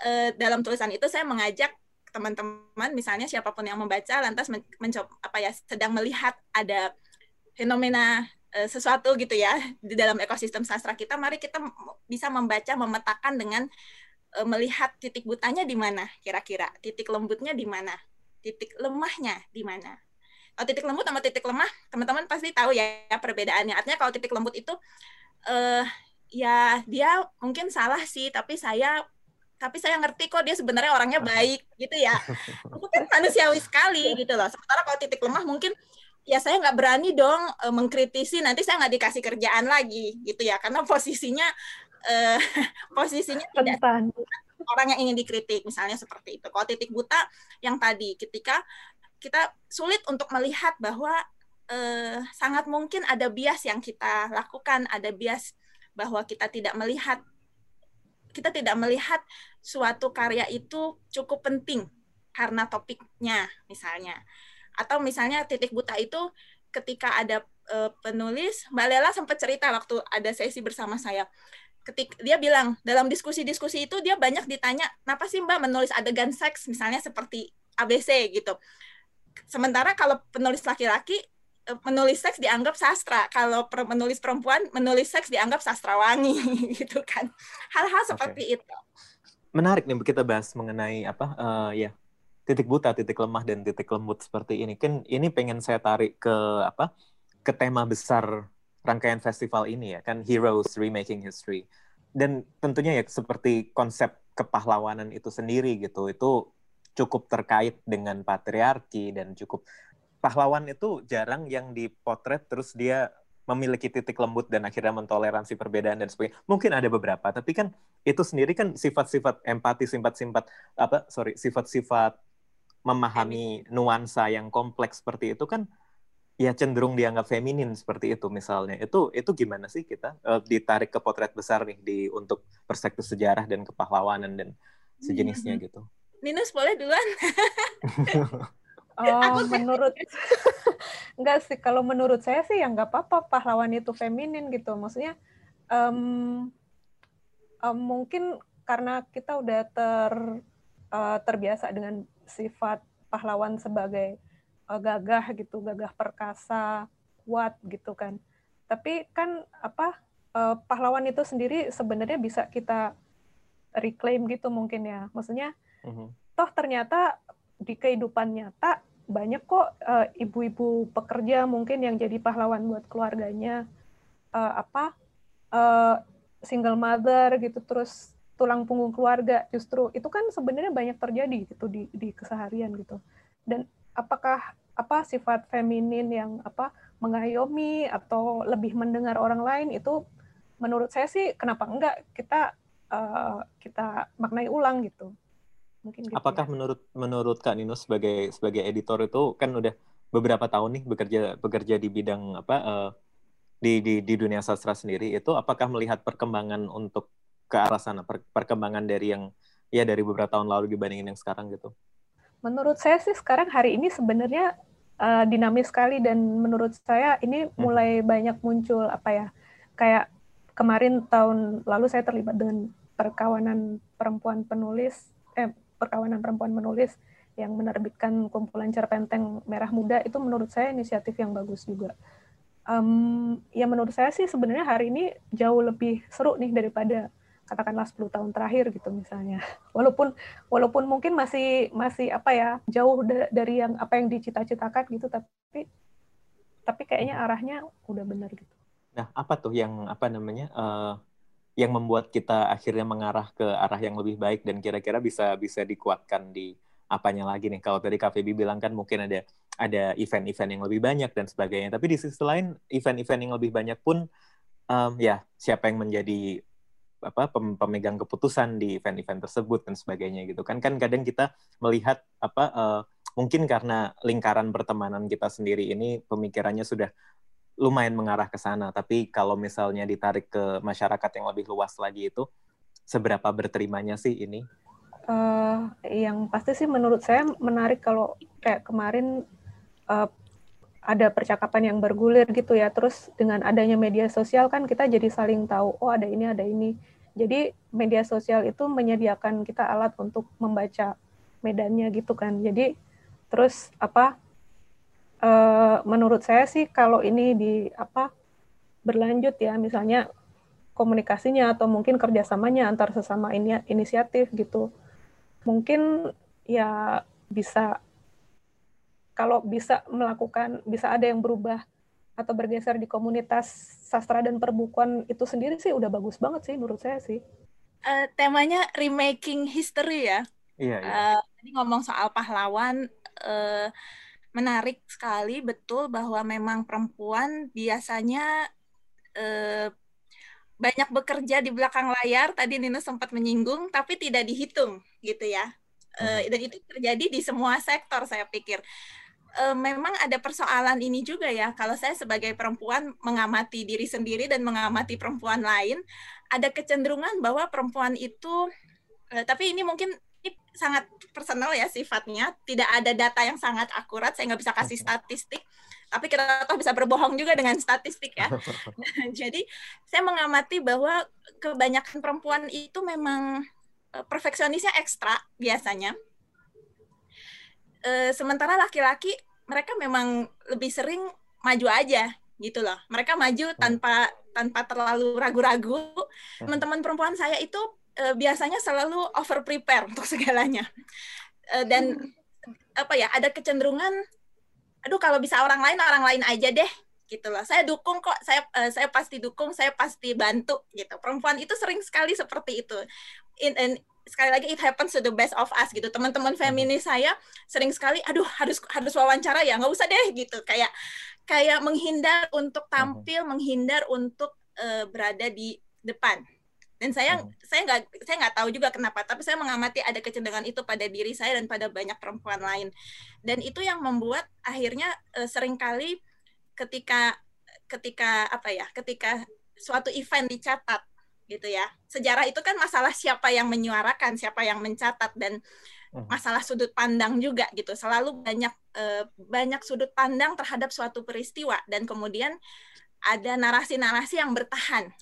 E, dalam tulisan itu saya mengajak teman-teman misalnya siapa pun yang membaca lantas mencoba apa ya sedang melihat ada fenomena e, sesuatu gitu ya di dalam ekosistem sastra kita mari kita bisa membaca memetakan dengan e, melihat titik butanya di mana kira-kira titik lembutnya di mana titik lemahnya di mana. Kalau titik lembut sama titik lemah teman-teman pasti tahu ya perbedaannya. Artinya kalau titik lembut itu eh ya dia mungkin salah sih tapi saya tapi saya ngerti kok dia sebenarnya orangnya baik gitu ya. Itu kan manusiawi sekali gitu loh. Sementara kalau titik lemah mungkin ya saya nggak berani dong e, mengkritisi nanti saya nggak dikasih kerjaan lagi gitu ya. Karena posisinya e, posisinya tidak orang yang ingin dikritik misalnya seperti itu. Kalau titik buta yang tadi ketika kita sulit untuk melihat bahwa e, sangat mungkin ada bias yang kita lakukan ada bias bahwa kita tidak melihat kita tidak melihat suatu karya itu cukup penting karena topiknya misalnya. Atau misalnya titik buta itu ketika ada e, penulis Mbak Lela sempat cerita waktu ada sesi bersama saya. Ketik dia bilang dalam diskusi-diskusi itu dia banyak ditanya kenapa sih Mbak menulis adegan seks misalnya seperti ABC gitu. Sementara kalau penulis laki-laki menulis seks dianggap sastra. Kalau menulis perempuan, menulis seks dianggap sastrawangi gitu kan. Hal-hal seperti okay. itu. Menarik nih kita bahas mengenai apa uh, ya titik buta, titik lemah dan titik lembut seperti ini. Kan ini pengen saya tarik ke apa? ke tema besar rangkaian festival ini ya, kan Heroes Remaking History. Dan tentunya ya seperti konsep kepahlawanan itu sendiri gitu, itu cukup terkait dengan patriarki dan cukup pahlawan itu jarang yang dipotret terus dia memiliki titik lembut dan akhirnya mentoleransi perbedaan dan sebagainya. Mungkin ada beberapa, tapi kan itu sendiri kan sifat-sifat empati, sifat-sifat apa sorry, sifat-sifat memahami nuansa yang kompleks seperti itu kan ya cenderung dianggap feminin seperti itu misalnya. Itu itu gimana sih kita uh, ditarik ke potret besar nih di untuk perspektif sejarah dan kepahlawanan dan sejenisnya hmm. gitu. Ninus boleh duluan. Oh, menurut enggak sih kalau menurut saya sih ya nggak apa-apa pahlawan itu feminin gitu. Maksudnya um, um, mungkin karena kita udah ter uh, terbiasa dengan sifat pahlawan sebagai uh, gagah gitu, gagah perkasa, kuat gitu kan. Tapi kan apa uh, pahlawan itu sendiri sebenarnya bisa kita reclaim gitu mungkin ya. Maksudnya uh mm-hmm. -huh. toh ternyata di kehidupan nyata banyak kok uh, ibu-ibu pekerja mungkin yang jadi pahlawan buat keluarganya. Uh, apa uh, single mother gitu terus tulang punggung keluarga. Justru itu kan sebenarnya banyak terjadi gitu di di keseharian gitu. Dan apakah apa sifat feminin yang apa mengayomi atau lebih mendengar orang lain itu menurut saya sih kenapa enggak kita uh, kita maknai ulang gitu Mungkin gitu Apakah ya. menurut menurut Kak Nino sebagai sebagai editor itu kan udah beberapa tahun nih bekerja bekerja di bidang apa uh, di, di di dunia sastra sendiri itu apakah melihat perkembangan untuk ke arah sana per, perkembangan dari yang ya dari beberapa tahun lalu dibandingin yang sekarang gitu? Menurut saya sih sekarang hari ini sebenarnya uh, dinamis sekali dan menurut saya ini hmm. mulai hmm. banyak muncul apa ya kayak kemarin tahun lalu saya terlibat dengan perkawanan perempuan penulis eh perkawanan perempuan menulis yang menerbitkan kumpulan cerpenteng merah muda itu menurut saya inisiatif yang bagus juga. Um, ya menurut saya sih sebenarnya hari ini jauh lebih seru nih daripada katakanlah 10 tahun terakhir gitu misalnya. Walaupun walaupun mungkin masih masih apa ya jauh dari yang apa yang dicita-citakan gitu tapi tapi kayaknya arahnya udah benar gitu. Nah, apa tuh yang apa namanya uh, yang membuat kita akhirnya mengarah ke arah yang lebih baik dan kira-kira bisa bisa dikuatkan di apanya lagi nih. Kalau tadi KVB bilang kan mungkin ada ada event-event yang lebih banyak dan sebagainya. Tapi di sisi lain event-event yang lebih banyak pun um, ya siapa yang menjadi apa pemegang keputusan di event-event tersebut dan sebagainya gitu kan. Kan kadang kita melihat apa uh, mungkin karena lingkaran pertemanan kita sendiri ini pemikirannya sudah lumayan mengarah ke sana tapi kalau misalnya ditarik ke masyarakat yang lebih luas lagi itu seberapa berterimanya sih ini uh, yang pasti sih menurut saya menarik kalau kayak kemarin uh, ada percakapan yang bergulir gitu ya. Terus dengan adanya media sosial kan kita jadi saling tahu, oh ada ini, ada ini. Jadi media sosial itu menyediakan kita alat untuk membaca medannya gitu kan. Jadi terus apa? Uh, menurut saya sih kalau ini di apa berlanjut ya, misalnya komunikasinya atau mungkin kerjasamanya antar sesama ini inisiatif gitu, mungkin ya bisa kalau bisa melakukan bisa ada yang berubah atau bergeser di komunitas sastra dan perbukuan itu sendiri sih udah bagus banget sih menurut saya sih. Uh, temanya remaking history ya. Iya. iya. Uh, tadi ngomong soal pahlawan uh, menarik sekali betul bahwa memang perempuan biasanya uh, banyak bekerja di belakang layar. Tadi Nino sempat menyinggung, tapi tidak dihitung gitu ya. Uh, dan itu terjadi di semua sektor saya pikir uh, memang ada persoalan ini juga ya. Kalau saya sebagai perempuan mengamati diri sendiri dan mengamati perempuan lain, ada kecenderungan bahwa perempuan itu, uh, tapi ini mungkin sangat personal ya sifatnya. Tidak ada data yang sangat akurat. Saya nggak bisa kasih statistik. Tapi kita tahu bisa berbohong juga dengan statistik ya. Jadi saya mengamati bahwa kebanyakan perempuan itu memang eh, perfeksionisnya ekstra biasanya uh, sementara laki-laki mereka memang lebih sering maju aja gitu loh. Mereka maju hmm. tanpa tanpa terlalu ragu-ragu. Hmm. Teman-teman perempuan saya itu uh, biasanya selalu over prepare untuk segalanya. Uh, dan apa ya, ada kecenderungan aduh kalau bisa orang lain orang lain aja deh gitu loh. Saya dukung kok, saya uh, saya pasti dukung, saya pasti bantu gitu. Perempuan itu sering sekali seperti itu. In, in sekali lagi it happens to the best of us gitu teman-teman hmm. feminis saya sering sekali aduh harus harus wawancara ya nggak usah deh gitu kayak kayak menghindar untuk hmm. tampil menghindar untuk uh, berada di depan dan saya hmm. saya nggak saya nggak tahu juga kenapa tapi saya mengamati ada kecenderungan itu pada diri saya dan pada banyak perempuan lain dan itu yang membuat akhirnya uh, sering kali ketika ketika apa ya ketika suatu event dicatat gitu ya. Sejarah itu kan masalah siapa yang menyuarakan, siapa yang mencatat dan hmm. masalah sudut pandang juga gitu. Selalu banyak eh, banyak sudut pandang terhadap suatu peristiwa dan kemudian ada narasi-narasi yang bertahan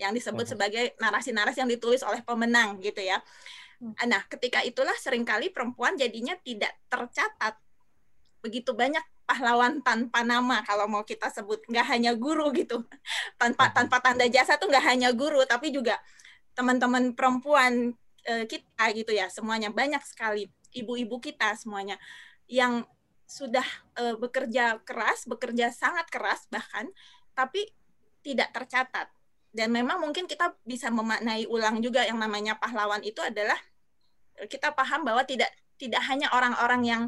yang disebut hmm. sebagai narasi-narasi yang ditulis oleh pemenang gitu ya. Hmm. Nah, ketika itulah sering kali perempuan jadinya tidak tercatat. Begitu banyak pahlawan tanpa nama kalau mau kita sebut. Nggak hanya guru gitu. Tanpa tanpa tanda jasa tuh nggak hanya guru tapi juga teman-teman perempuan e, kita gitu ya. Semuanya banyak sekali. Ibu-ibu kita semuanya yang sudah e, bekerja keras bekerja sangat keras bahkan tapi tidak tercatat dan memang mungkin kita bisa memaknai ulang juga yang namanya pahlawan itu adalah kita paham bahwa tidak tidak hanya orang-orang yang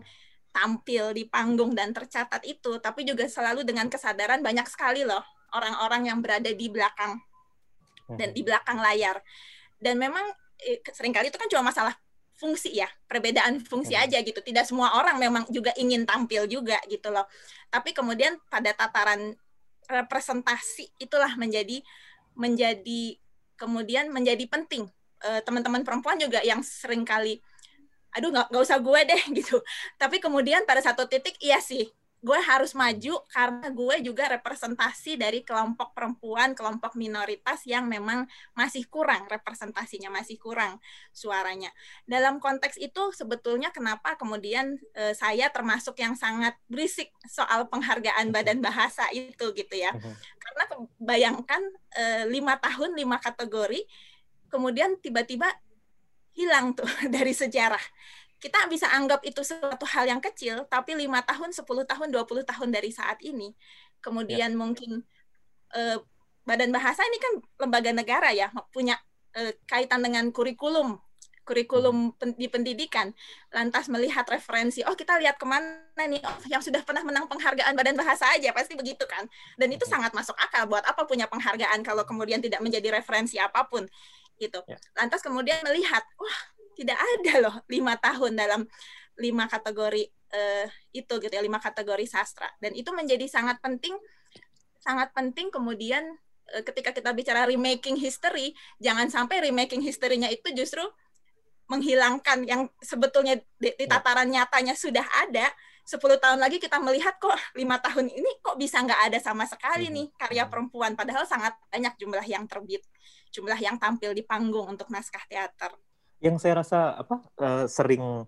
tampil di panggung dan tercatat itu, tapi juga selalu dengan kesadaran banyak sekali loh orang-orang yang berada di belakang dan di belakang layar. Dan memang eh, sering kali itu kan cuma masalah fungsi ya, perbedaan fungsi aja gitu. Tidak semua orang memang juga ingin tampil juga gitu loh. Tapi kemudian pada tataran representasi itulah menjadi menjadi kemudian menjadi penting. Eh, teman-teman perempuan juga yang sering kali aduh nggak nggak usah gue deh gitu tapi kemudian pada satu titik iya sih gue harus maju karena gue juga representasi dari kelompok perempuan, kelompok minoritas yang memang masih kurang representasinya, masih kurang suaranya. Dalam konteks itu sebetulnya kenapa kemudian e, saya termasuk yang sangat berisik soal penghargaan badan bahasa itu gitu ya. Karena bayangkan e, lima tahun lima kategori, kemudian tiba-tiba hilang tuh dari sejarah. Kita bisa anggap itu suatu hal yang kecil, tapi lima tahun, 10 tahun, 20 tahun dari saat ini, kemudian ya. mungkin eh, Badan Bahasa ini kan lembaga negara ya, punya eh, kaitan dengan kurikulum kurikulum hmm. di pendidikan, lantas melihat referensi, oh kita lihat ke mana nih, oh yang sudah pernah menang penghargaan Badan Bahasa aja, pasti begitu kan. Dan itu hmm. sangat masuk akal, buat apa punya penghargaan kalau kemudian tidak menjadi referensi apa pun gitu. Ya. Lantas kemudian melihat, wah tidak ada loh lima tahun dalam lima kategori uh, itu gitu ya lima kategori sastra dan itu menjadi sangat penting sangat penting kemudian uh, ketika kita bicara remaking history jangan sampai remaking history-nya itu justru menghilangkan yang sebetulnya di, di ya. tataran nyatanya sudah ada 10 tahun lagi kita melihat kok lima tahun ini kok bisa nggak ada sama sekali hmm. nih karya hmm. perempuan padahal sangat banyak jumlah yang terbit jumlah yang tampil di panggung untuk naskah teater yang saya rasa apa uh, sering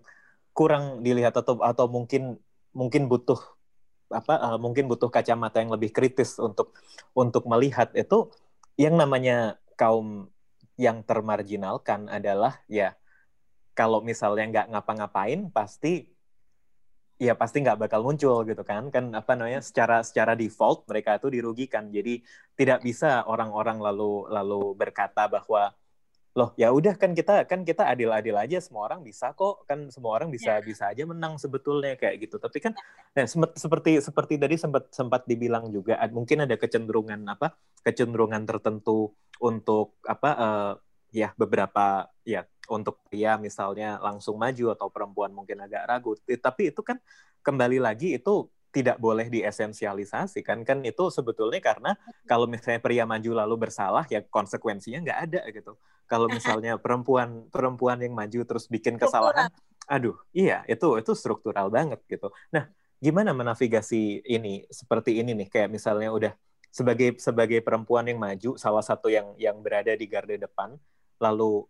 kurang dilihat atau atau mungkin mungkin butuh apa uh, mungkin butuh kacamata yang lebih kritis untuk untuk melihat itu yang namanya kaum yang termarginalkan adalah ya kalau misalnya nggak ngapa-ngapain pasti ya pasti nggak bakal muncul gitu kan. Kan apa namanya secara secara default mereka itu dirugikan. Jadi tidak bisa orang-orang lalu lalu berkata bahwa loh ya udah kan kita kan kita adil-adil aja semua orang bisa kok kan semua orang bisa yeah. bisa aja menang sebetulnya kayak gitu tapi kan nah, seperti seperti tadi sempat sempat dibilang juga mungkin ada kecenderungan apa kecenderungan tertentu untuk apa uh, ya beberapa ya untuk pria misalnya langsung maju atau perempuan mungkin agak ragu tapi itu kan kembali lagi itu tidak boleh diesensialisasi kan kan itu sebetulnya karena kalau misalnya pria maju lalu bersalah ya konsekuensinya nggak ada gitu. Kalau misalnya perempuan perempuan yang maju terus bikin kesalahan aduh iya itu itu struktural banget gitu. Nah gimana menavigasi ini seperti ini nih kayak misalnya udah sebagai sebagai perempuan yang maju salah satu yang yang berada di garda depan lalu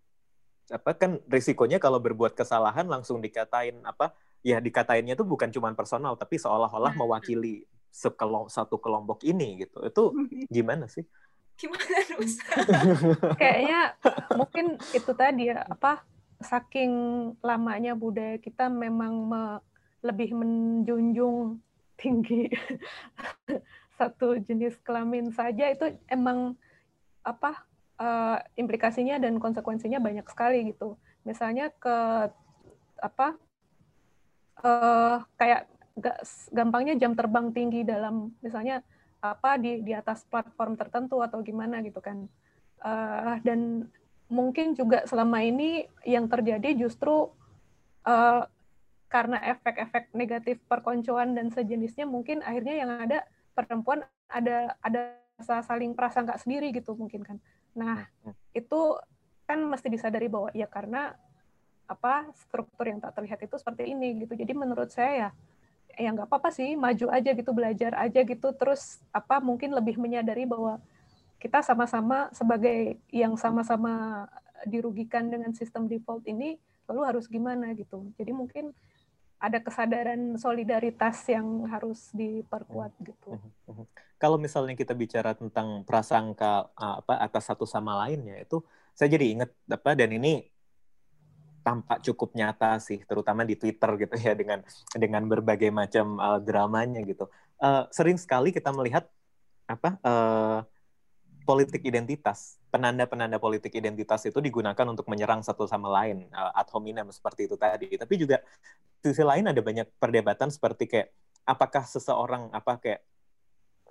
apa kan risikonya kalau berbuat kesalahan langsung dikatain apa ya dikatainnya itu bukan cuma personal tapi seolah-olah nah. mewakili sekelom, satu kelompok ini gitu. Itu gimana sih? Gimana kayaknya mungkin itu tadi ya apa saking lamanya budaya kita memang me, lebih menjunjung tinggi satu jenis kelamin saja itu emang apa uh, implikasinya dan konsekuensinya banyak sekali gitu. Misalnya ke apa uh, kayak gampangnya jam terbang tinggi dalam misalnya apa di di atas platform tertentu atau gimana gitu kan uh, dan mungkin juga selama ini yang terjadi justru uh, karena efek-efek negatif perkoncoan dan sejenisnya mungkin akhirnya yang ada perempuan ada ada saling prasangka sendiri gitu mungkin kan nah hmm. itu kan mesti disadari bahwa ya karena apa struktur yang tak terlihat itu seperti ini gitu. Jadi menurut saya ya ya nggak apa-apa sih maju aja gitu belajar aja gitu terus apa mungkin lebih menyadari bahwa kita sama-sama sebagai yang sama-sama dirugikan dengan sistem default ini lalu harus gimana gitu. Jadi mungkin ada kesadaran solidaritas yang harus diperkuat gitu. Mhm, mhm. Kalau misalnya kita bicara tentang prasangka apa atas satu sama lainnya itu saya jadi ingat apa dan ini tampak cukup nyata sih, terutama di Twitter gitu ya dengan dengan berbagai macam uh, dramanya gitu. Uh, sering sekali kita melihat apa uh, politik identitas, penanda-penanda politik identitas itu digunakan untuk menyerang satu sama lain uh, ad hominem seperti itu tadi. Tapi juga sisi lain ada banyak perdebatan seperti kayak apakah seseorang apa kayak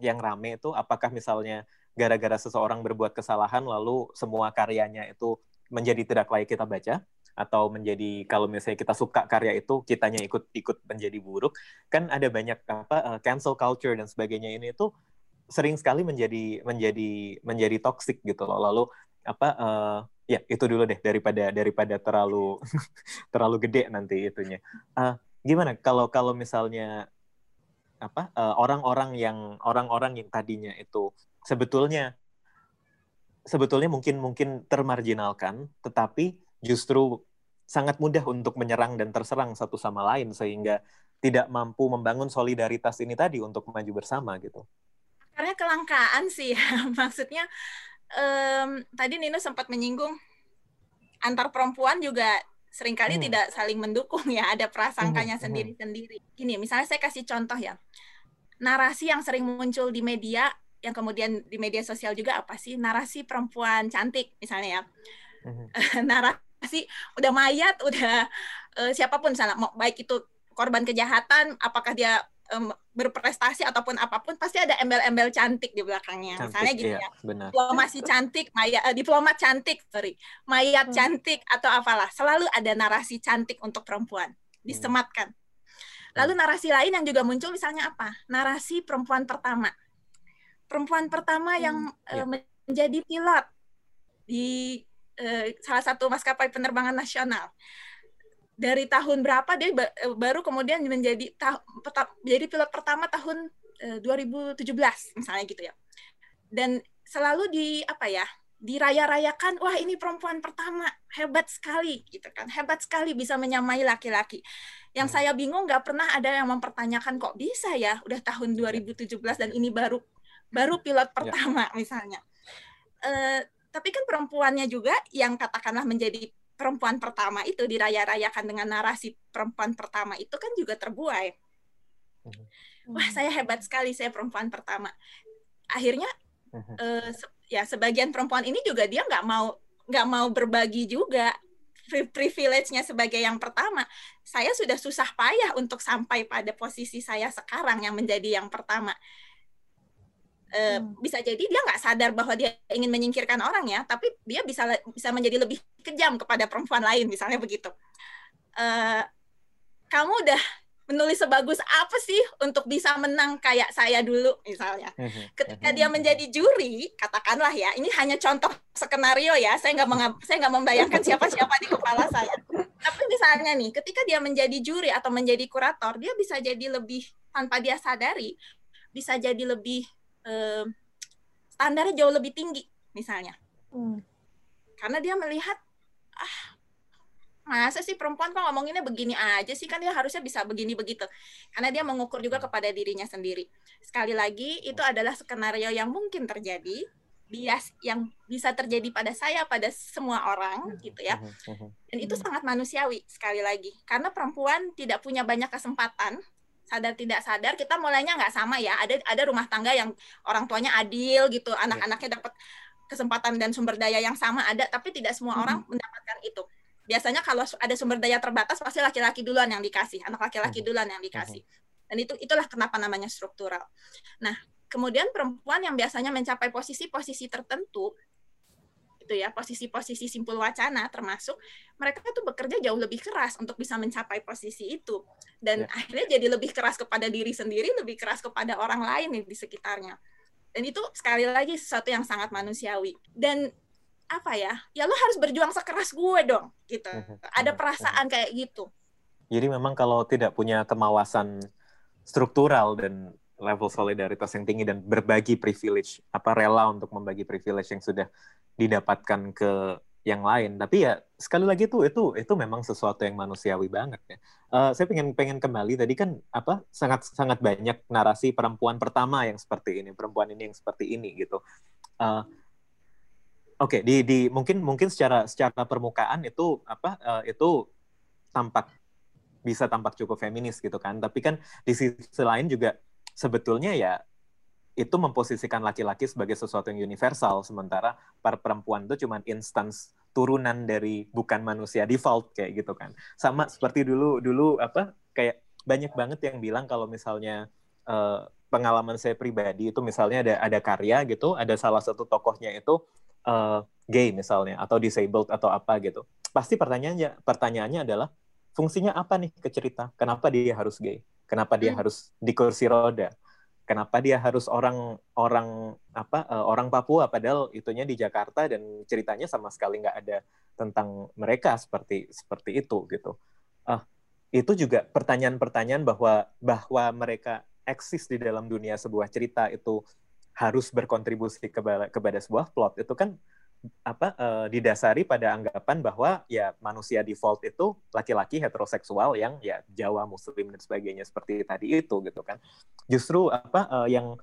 yang rame itu apakah misalnya gara-gara seseorang berbuat kesalahan lalu semua karyanya itu menjadi tidak layak kita baca atau menjadi kalau misalnya kita suka karya itu kitanya ikut ikut menjadi buruk kan ada banyak apa uh, cancel culture dan sebagainya. Ini itu sering sekali menjadi menjadi menjadi toxic gitu loh. Lalu apa uh, ya itu dulu deh daripada daripada terlalu terlalu gede nanti itunya. Uh, gimana kalau kalau misalnya apa orang-orang uh, yang orang-orang yang tadinya itu sebetulnya sebetulnya mungkin mungkin termarginalkan tetapi justru sangat mudah untuk menyerang dan terserang satu sama lain sehingga tidak mampu membangun solidaritas ini tadi untuk maju bersama gitu. Karena kelangkaan sih ya. Maksudnya um, tadi Nino sempat menyinggung antar perempuan juga sering kali hmm. tidak saling mendukung ya, ada prasangkanya hmm. hmm. sendiri-sendiri. Gini, misalnya saya kasih contoh ya. Narasi yang sering muncul di media yang kemudian di media sosial juga apa sih? Narasi perempuan cantik misalnya ya. Hmm. narasi sih udah mayat udah uh, siapa pun misalnya mau baik itu korban kejahatan apakah dia um, berprestasi ataupun apa pun pasti ada embel-embel cantik di belakangnya. Cantik, Misalnya gitu iya, ya. benar. Diplomasi cantik, maya, eh, diplomat cantik, sorry, mayat Hmm. cantik atau apalah. Selalu ada narasi cantik untuk perempuan disematkan. Lalu narasi lain yang juga muncul misalnya apa? Narasi perempuan pertama. Perempuan pertama yang eh, Iya. menjadi pilot di eh, salah satu maskapai penerbangan nasional. Dari tahun berapa dia ba- eh, baru kemudian menjadi menjadi pilot pertama tahun eh, 2017 misalnya gitu ya. Dan selalu di apa ya? diraya-rayakan wah ini perempuan pertama hebat sekali gitu kan hebat sekali bisa menyamai laki-laki yang Hmm. saya bingung nggak pernah ada yang mempertanyakan kok bisa ya udah tahun 2017 dan ini baru baru pilot pertama misalnya Eh, tapi kan perempuannya juga yang katakanlah menjadi perempuan pertama itu diraya-rayakan dengan narasi perempuan pertama itu kan juga terbuai. Wah saya hebat sekali saya perempuan pertama. Akhirnya Mhm. eh, ya sebagian perempuan ini juga dia nggak mau nggak mau berbagi juga pri- privilege-nya sebagai yang pertama. Saya sudah susah payah untuk sampai pada posisi saya sekarang yang menjadi yang pertama Eh, Hmm. bisa jadi dia nggak sadar bahwa dia ingin menyingkirkan orang ya tapi dia bisa bisa menjadi lebih kejam kepada perempuan lain misalnya begitu Eh, kamu udah menulis sebagus apa sih untuk bisa menang kayak saya dulu misalnya Mhm, ketika mhm. dia menjadi juri, katakanlah ya, ini hanya contoh skenario ya, saya nggak saya nggak membayangkan siapa-siapa di kepala saya. Tapi misalnya nih, ketika dia menjadi juri atau menjadi kurator, dia bisa jadi lebih tanpa dia sadari, bisa jadi lebih eh, standarnya jauh lebih tinggi, misalnya, Hmm. karena dia melihat ah masa sih perempuan kok ngomonginnya begini aja sih? Kan dia harusnya bisa begini begitu. Karena dia mengukur juga kepada dirinya sendiri. Sekali lagi itu adalah skenario yang mungkin terjadi bias yang bisa terjadi pada saya pada semua orang gitu ya. Mhm. dan itu sangat manusiawi sekali lagi. Karena perempuan tidak punya banyak kesempatan sadar tidak sadar kita mulainya nggak sama ya. Ada ada rumah tangga yang orang tuanya adil gitu anak-anaknya dapat kesempatan dan sumber daya yang sama ada tapi tidak semua orang mendapatkan itu. Biasanya kalau ada sumber daya terbatas pasti laki-laki duluan yang dikasih anak laki-laki duluan yang dikasih. Dan itu itulah kenapa namanya struktural. Nah kemudian perempuan yang biasanya mencapai posisi-posisi tertentu itu ya posisi-posisi simpul wacana termasuk mereka tuh bekerja jauh lebih keras untuk bisa mencapai posisi itu dan Ya. akhirnya jadi lebih keras kepada diri sendiri lebih keras kepada orang lain nih di sekitarnya dan itu sekali lagi sesuatu yang sangat manusiawi dan apa ya ya lo harus berjuang sekeras gue dong gitu Mhm. ada Mhm. perasaan kayak gitu Jadi memang kalau tidak punya kemawasan struktural dan level solidaritas yang tinggi dan berbagi privilege, apa rela untuk membagi privilege yang sudah didapatkan ke yang lain. Tapi ya sekali lagi tuh itu itu memang sesuatu yang manusiawi banget ya. Eh, saya pengen pengen kembali tadi kan apa sangat sangat banyak narasi perempuan pertama yang seperti ini, perempuan ini yang seperti ini gitu. Eh, Oke, di di mungkin mungkin secara secara permukaan itu apa eh, itu tampak bisa tampak cukup feminis gitu kan. Tapi kan di sisi lain juga sebetulnya ya itu memposisikan laki-laki sebagai sesuatu yang universal sementara para perempuan itu cuma instans turunan dari bukan manusia default kayak gitu kan. Sama seperti dulu dulu apa kayak banyak banget yang bilang kalau misalnya eh, pengalaman saya pribadi itu misalnya ada ada karya gitu, ada salah satu tokohnya itu eh, gay misalnya atau disabled atau apa gitu. Pasti pertanyaannya pertanyaannya adalah fungsinya apa nih ke cerita? Kenapa dia harus gay? Kenapa dia Hmm. harus di kursi roda? Kenapa dia harus orang orang apa eh, orang Papua padahal itunya di Jakarta dan ceritanya sama sekali nggak ada tentang mereka seperti seperti itu gitu. Ah itu juga pertanyaan-pertanyaan bahwa bahwa mereka eksis di dalam dunia sebuah cerita itu harus berkontribusi kepada kepada sebuah plot itu kan apa eh, didasari pada anggapan bahwa ya manusia default itu laki-laki heteroseksual yang ya Jawa Muslim dan sebagainya seperti tadi itu gitu kan. Justru apa eh, yang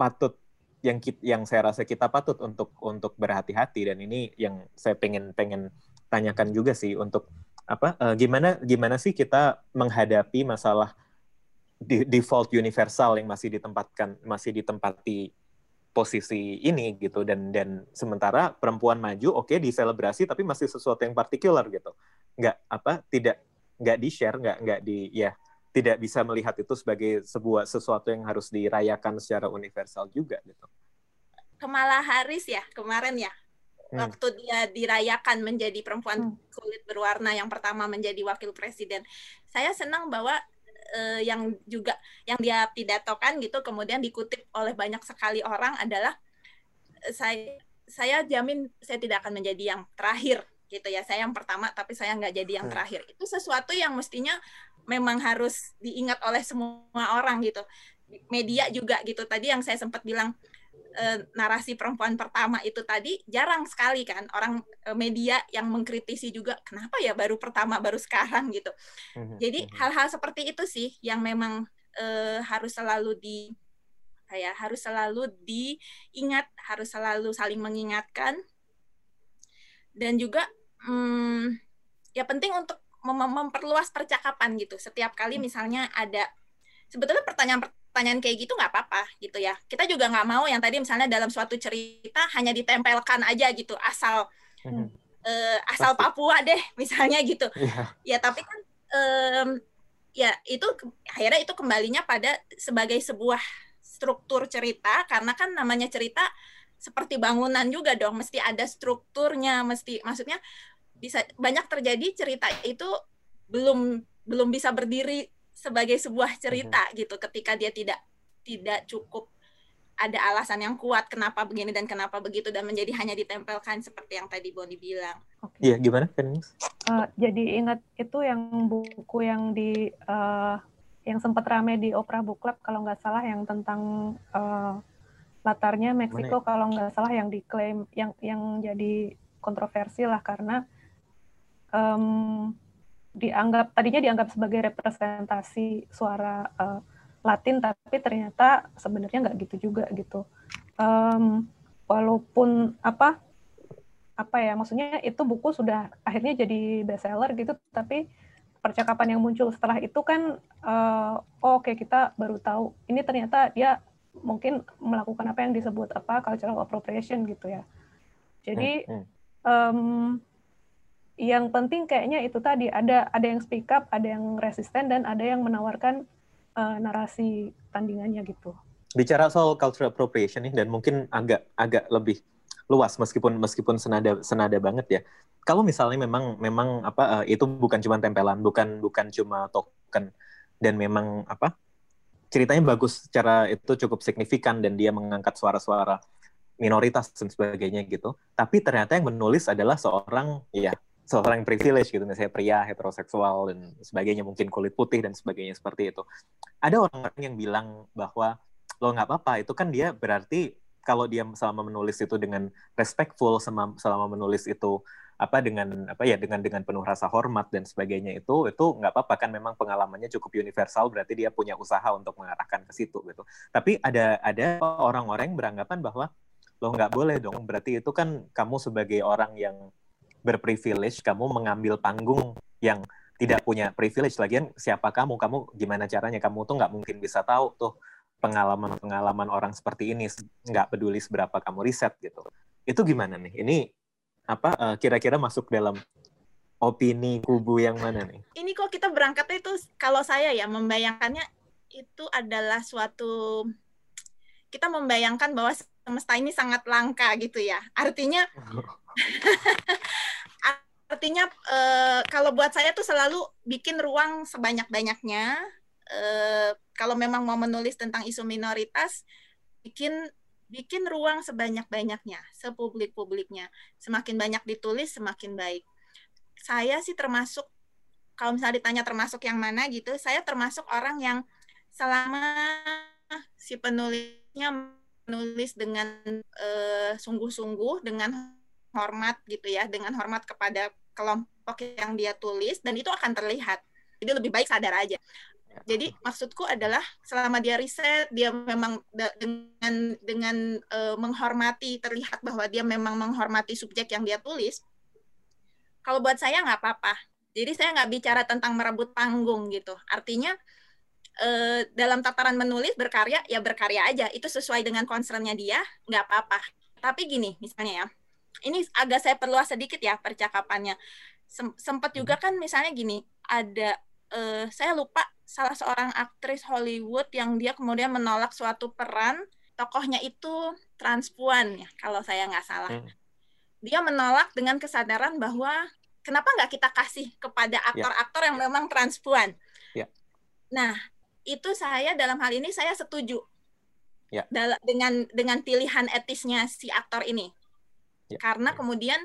patut yang kit- yang saya rasa kita patut untuk untuk berhati-hati dan ini yang saya pengen pengen tanyakan juga sih untuk apa eh, gimana gimana sih kita menghadapi masalah di- default universal yang masih ditempatkan masih ditempati posisi ini gitu dan dan sementara perempuan maju oke diselebrasi tapi masih sesuatu yang partikular gitu nggak apa tidak nggak di share nggak nggak di ya tidak bisa melihat itu sebagai sebuah sesuatu yang harus dirayakan secara universal juga gitu. Kamala Harris ya kemarin ya hmm. waktu dia dirayakan menjadi perempuan hmm. kulit berwarna yang pertama menjadi wakil presiden. Saya senang bahwa uh, yang juga yang dia pidatokan gitu kemudian dikutip oleh banyak sekali orang adalah uh, saya saya jamin saya tidak akan menjadi yang terakhir gitu ya. Saya yang pertama tapi saya nggak jadi yang terakhir. Itu sesuatu yang mestinya memang harus diingat oleh semua orang gitu. Media juga gitu. Tadi yang saya sempat bilang e, narasi perempuan pertama itu tadi jarang sekali kan orang e, media yang mengkritisi juga kenapa ya baru pertama baru sekarang gitu hmm, jadi hmm. hal-hal seperti itu sih yang memang e, harus selalu di kayak harus selalu diingat harus selalu saling mengingatkan dan juga hmm, ya penting untuk mem memperluas percakapan gitu. Setiap kali misalnya ada sebetulnya pertanyaan-pertanyaan kayak gitu nggak apa-apa gitu ya. Kita juga nggak mau yang tadi misalnya dalam suatu cerita hanya ditempelkan aja gitu asal hmm. uh, asal Pasti. Papua deh misalnya gitu. Yeah. Ya tapi kan um, ya itu akhirnya itu kembalinya pada sebagai sebuah struktur cerita karena kan namanya cerita seperti bangunan juga dong mesti ada strukturnya mesti maksudnya bisa banyak terjadi cerita itu belum belum bisa berdiri sebagai sebuah cerita mm-hmm. gitu ketika dia tidak tidak cukup ada alasan yang kuat kenapa begini dan kenapa begitu dan menjadi hanya ditempelkan seperti yang tadi Boni bilang. Iya, okay. gimana kan? Uh, jadi ingat itu yang buku yang di uh, yang sempat rame di Opera Book Club kalau nggak salah yang tentang uh, latarnya Meksiko ya? kalau nggak salah yang diklaim yang yang jadi kontroversi lah karena um, dianggap tadinya dianggap sebagai representasi suara uh, Latin tapi ternyata sebenarnya nggak gitu juga gitu. Um, walaupun apa apa ya maksudnya itu buku sudah akhirnya jadi bestseller gitu tapi percakapan yang muncul setelah itu kan uh, oh, oke okay, kita baru tahu ini ternyata dia mungkin melakukan apa yang disebut apa cultural appropriation gitu ya. Jadi um, yang penting kayaknya itu tadi ada ada yang speak up, ada yang resisten dan ada yang menawarkan uh, narasi tandingannya gitu. Bicara soal cultural appropriation nih dan mungkin agak agak lebih luas meskipun meskipun senada senada banget ya. Kalau misalnya memang memang apa uh, itu bukan cuma tempelan, bukan bukan cuma token dan memang apa ceritanya bagus secara itu cukup signifikan dan dia mengangkat suara-suara minoritas dan sebagainya gitu. Tapi ternyata yang menulis adalah seorang ya seorang privilege gitu misalnya pria heteroseksual dan sebagainya mungkin kulit putih dan sebagainya seperti itu. Ada orang-orang yang bilang bahwa lo nggak apa-apa itu kan dia berarti kalau dia selama menulis itu dengan respectful selama, selama menulis itu apa dengan apa ya dengan dengan penuh rasa hormat dan sebagainya itu itu nggak apa-apa kan memang pengalamannya cukup universal berarti dia punya usaha untuk mengarahkan ke situ gitu. Tapi ada ada orang-orang yang beranggapan bahwa lo nggak boleh dong berarti itu kan kamu sebagai orang yang berprivilege kamu mengambil panggung yang tidak punya privilege. Lagian siapa kamu? Kamu gimana caranya? Kamu tuh nggak mungkin bisa tahu tuh pengalaman-pengalaman orang seperti ini. Nggak peduli seberapa kamu riset gitu. Itu gimana nih? Ini apa uh, kira-kira masuk dalam opini kubu yang mana nih? Ini kok kita berangkatnya itu kalau saya ya membayangkannya itu adalah suatu kita membayangkan bahwa semesta ini sangat langka gitu ya. Artinya artinya uh, kalau buat saya tuh selalu bikin ruang sebanyak-banyaknya. Uh, kalau memang mau menulis tentang isu minoritas bikin bikin ruang sebanyak-banyaknya sepublik-publiknya. Semakin banyak ditulis semakin baik. Saya sih termasuk kalau misalnya ditanya termasuk yang mana gitu saya termasuk orang yang selama si penulisnya menulis dengan uh, sungguh-sungguh dengan hormat gitu ya dengan hormat kepada kelompok yang dia tulis dan itu akan terlihat. Jadi lebih baik sadar aja. Jadi maksudku adalah selama dia riset dia memang dengan dengan uh, menghormati terlihat bahwa dia memang menghormati subjek yang dia tulis kalau buat saya nggak apa-apa. Jadi saya nggak bicara tentang merebut panggung gitu. Artinya uh, dalam tataran menulis berkarya ya berkarya aja itu sesuai dengan concernnya dia nggak apa-apa tapi gini misalnya ya ini agak saya perluas sedikit ya percakapannya. Sem sempat juga hmm. kan misalnya gini, ada uh, saya lupa salah seorang aktris Hollywood yang dia kemudian menolak suatu peran tokohnya itu transpuan ya kalau saya nggak salah. Hmm. Dia menolak dengan kesadaran bahwa kenapa nggak kita kasih kepada ya. aktor-aktor yang memang transpuan. Yeah. Nah itu saya dalam hal ini saya setuju yeah. dengan dengan pilihan etisnya si aktor ini. Yeah. Karena kemudian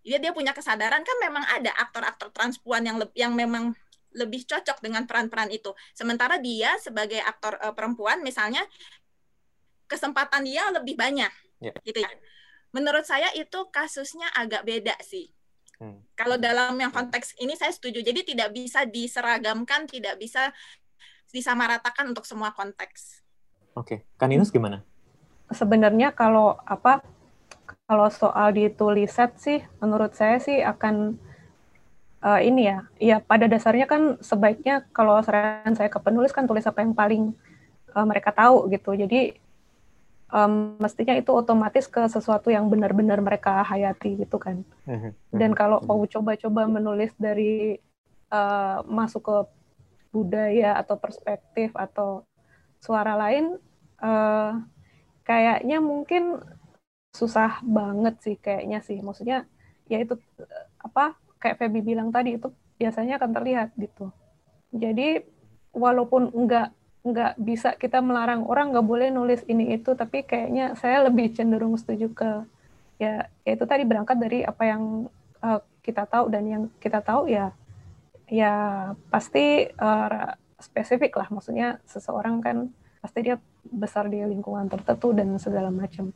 dia dia punya kesadaran kan memang ada aktor-aktor transpuan yang yang memang lebih cocok dengan peran-peran itu. Sementara dia sebagai aktor uh, perempuan misalnya kesempatan dia lebih banyak. Yeah. Gitu ya. Menurut saya itu kasusnya agak beda sih. Hmm. Kalau dalam yang konteks ini saya setuju. Jadi tidak bisa diseragamkan, tidak bisa disamaratakan untuk semua konteks. Oke, okay. Kaninus gimana? Sebenarnya kalau apa kalau soal ditulis set sih menurut saya sih akan uh, ini ya, ya pada dasarnya kan sebaiknya kalau saran saya ke penulis kan tulis apa yang paling uh, mereka tahu gitu. Jadi um, mestinya itu otomatis ke sesuatu yang benar-benar mereka hayati gitu kan. Mhm, Dan mhm, kalau mhm. mau coba-coba menulis dari uh, masuk ke budaya atau perspektif atau suara lain, uh, kayaknya mungkin susah banget sih kayaknya sih. Maksudnya ya itu apa kayak Feby bilang tadi itu biasanya akan terlihat gitu. Jadi walaupun enggak nggak bisa kita melarang orang nggak boleh nulis ini itu, tapi kayaknya saya lebih cenderung setuju ke ya, ya itu tadi berangkat dari apa yang uh, kita tahu dan yang kita tahu ya ya pasti uh, spesifik lah, maksudnya seseorang kan pasti dia besar di lingkungan tertentu dan segala macam.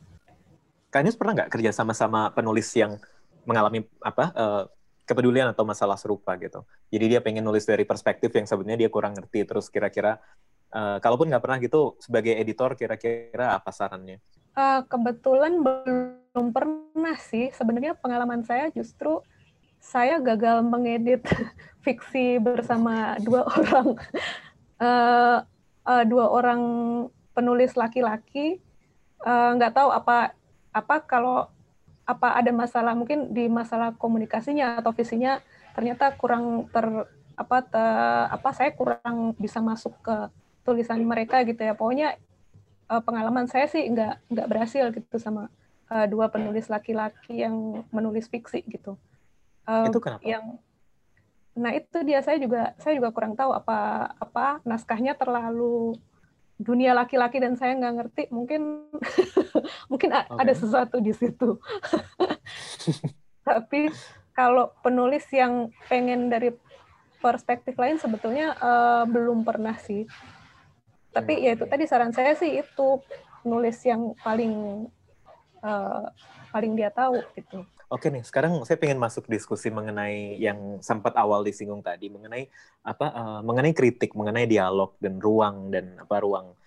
Kayaknya pernah nggak kerja sama-sama penulis yang mengalami apa uh, kepedulian atau masalah serupa gitu. Jadi dia pengen nulis dari perspektif yang sebenarnya dia kurang ngerti. Terus kira-kira uh, kalaupun nggak pernah gitu sebagai editor kira-kira apa sarannya? Uh, kebetulan belum pernah sih. Sebenarnya pengalaman saya justru saya gagal mengedit fiksi bersama dua orang uh, uh, dua orang penulis laki-laki. Nggak uh, tahu apa apa kalau apa ada masalah mungkin di masalah komunikasinya atau visinya ternyata kurang ter apa te, apa saya kurang bisa masuk ke tulisan mereka gitu ya. Pokoknya uh, pengalaman saya sih nggak nggak berhasil gitu sama uh, dua penulis laki-laki yang menulis fiksi gitu. Uh, itu kenapa? yang nah itu dia. Saya juga saya juga kurang tahu apa apa naskahnya terlalu dunia laki-laki dan saya nggak ngerti. Mungkin mungkin okay. ada sesuatu di situ. Tapi kalau penulis yang pengen dari perspektif lain sebetulnya uh, belum pernah sih. Tapi ya itu tadi saran saya sih itu nulis yang paling uh, paling dia tahu gitu Oke nih, sekarang saya pengen masuk diskusi mengenai yang sempat awal disinggung tadi mengenai apa uh, mengenai kritik, mengenai dialog dan ruang dan apa ruang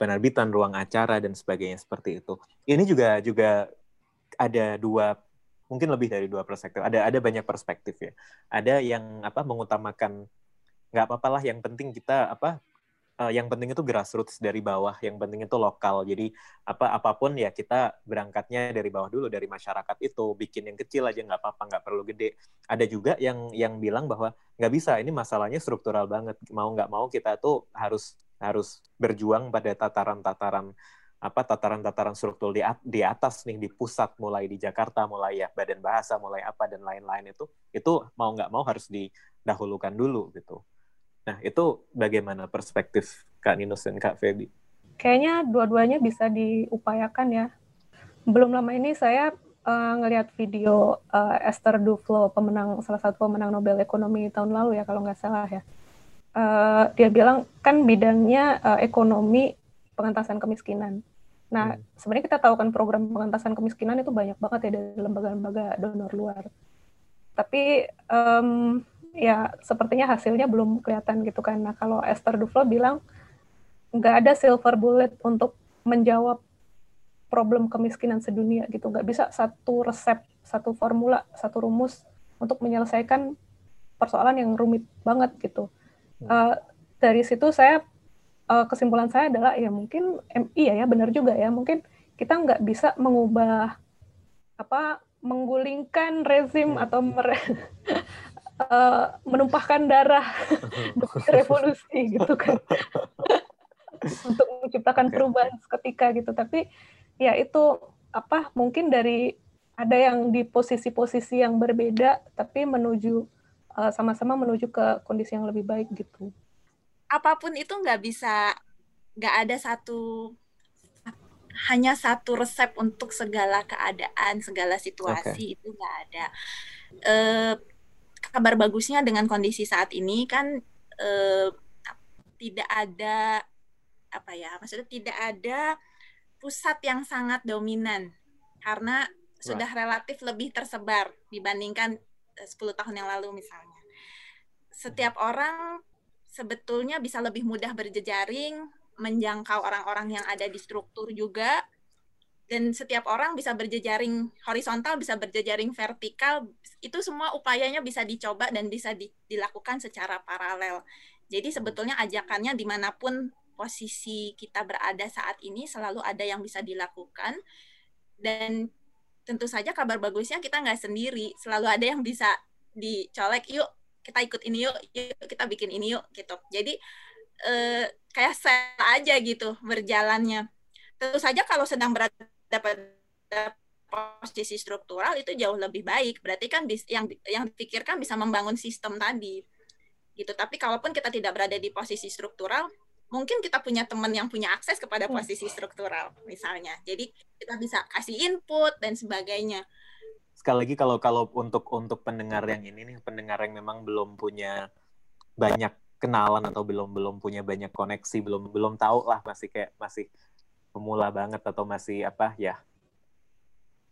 penerbitan, ruang acara dan sebagainya seperti itu. Ini juga juga ada dua mungkin lebih dari dua perspektif. Ada ada banyak perspektif ya. Ada yang apa mengutamakan nggak apa apalah yang penting kita apa uh, yang penting itu grassroots dari bawah, yang penting itu lokal. Jadi apa apa pun ya kita berangkatnya dari bawah dulu dari masyarakat itu, bikin yang kecil aja nggak apa-apa, nggak perlu gede. Ada juga yang yang bilang bahwa nggak bisa, ini masalahnya struktural banget. Mau nggak mau kita tuh harus harus berjuang pada tataran-tataran apa tataran-tataran struktur di, di atas nih di pusat mulai di Jakarta mulai ya badan bahasa mulai apa dan lain-lain itu itu mau nggak mau harus didahulukan dulu gitu Nah, itu bagaimana perspektif Kak Ninus dan Kak Feby? Kayaknya dua-duanya bisa diupayakan ya. Belum lama ini saya uh, ngelihat video uh, Esther Duflo, pemenang salah satu pemenang Nobel Ekonomi tahun lalu ya kalau nggak salah ya. Uh, dia bilang kan bidangnya uh, ekonomi pengentasan kemiskinan. Nah, hmm. sebenarnya kita tahu kan program pengentasan kemiskinan itu banyak banget ya dari lembaga-lembaga donor luar. Tapi um, ya sepertinya hasilnya belum kelihatan gitu kan. Nah kalau Esther Duflo bilang nggak ada silver bullet untuk menjawab problem kemiskinan sedunia gitu. Nggak bisa satu resep, satu formula, satu rumus untuk menyelesaikan persoalan yang rumit banget gitu. Uh, dari situ saya uh, kesimpulan saya adalah ya mungkin iya ya benar juga ya mungkin kita nggak bisa mengubah apa menggulingkan rezim hmm. atau mere uh, menumpahkan darah revolusi gitu kan untuk menciptakan okay. perubahan seketika gitu tapi ya itu apa mungkin dari ada yang di posisi-posisi yang berbeda tapi menuju uh, sama-sama menuju ke kondisi yang lebih baik gitu apa pun itu nggak bisa nggak ada satu hanya satu resep untuk segala keadaan segala situasi okay. itu nggak ada uh, kabar bagusnya dengan kondisi saat ini kan uh, tidak ada apa ya maksudnya tidak ada pusat yang sangat dominan karena sudah relatif lebih tersebar dibandingkan 10 eh, tahun yang lalu misalnya. Setiap hmm. orang sebetulnya bisa lebih mudah berjejaring, menjangkau orang-orang yang ada di struktur juga dan setiap orang bisa berjejaring horizontal, bisa berjejaring vertikal. Itu semua upayanya bisa dicoba dan bisa di, dilakukan secara paralel. Jadi sebetulnya ajakannya di mana pun posisi kita berada saat ini selalu ada yang bisa dilakukan dan tentu saja kabar bagusnya kita nggak sendiri selalu ada yang bisa dicolek yuk kita ikut ini yuk yuk kita bikin ini yuk gitu jadi eh, kayak sel aja gitu berjalannya tentu saja kalau sedang berada pada posisi struktural itu jauh lebih baik berarti kan yang yang dipikirkan bisa membangun sistem tadi gitu tapi kalaupun kita tidak berada di posisi struktural mungkin kita punya teman yang punya akses kepada hmm. posisi struktural misalnya. Jadi kita bisa kasih input dan sebagainya. Sekali lagi kalau kalau untuk untuk pendengar yang ini nih, pendengar yang memang belum punya banyak kenalan atau belum belum punya banyak koneksi, belum belum tahu lah masih kayak masih pemula banget atau masih apa ya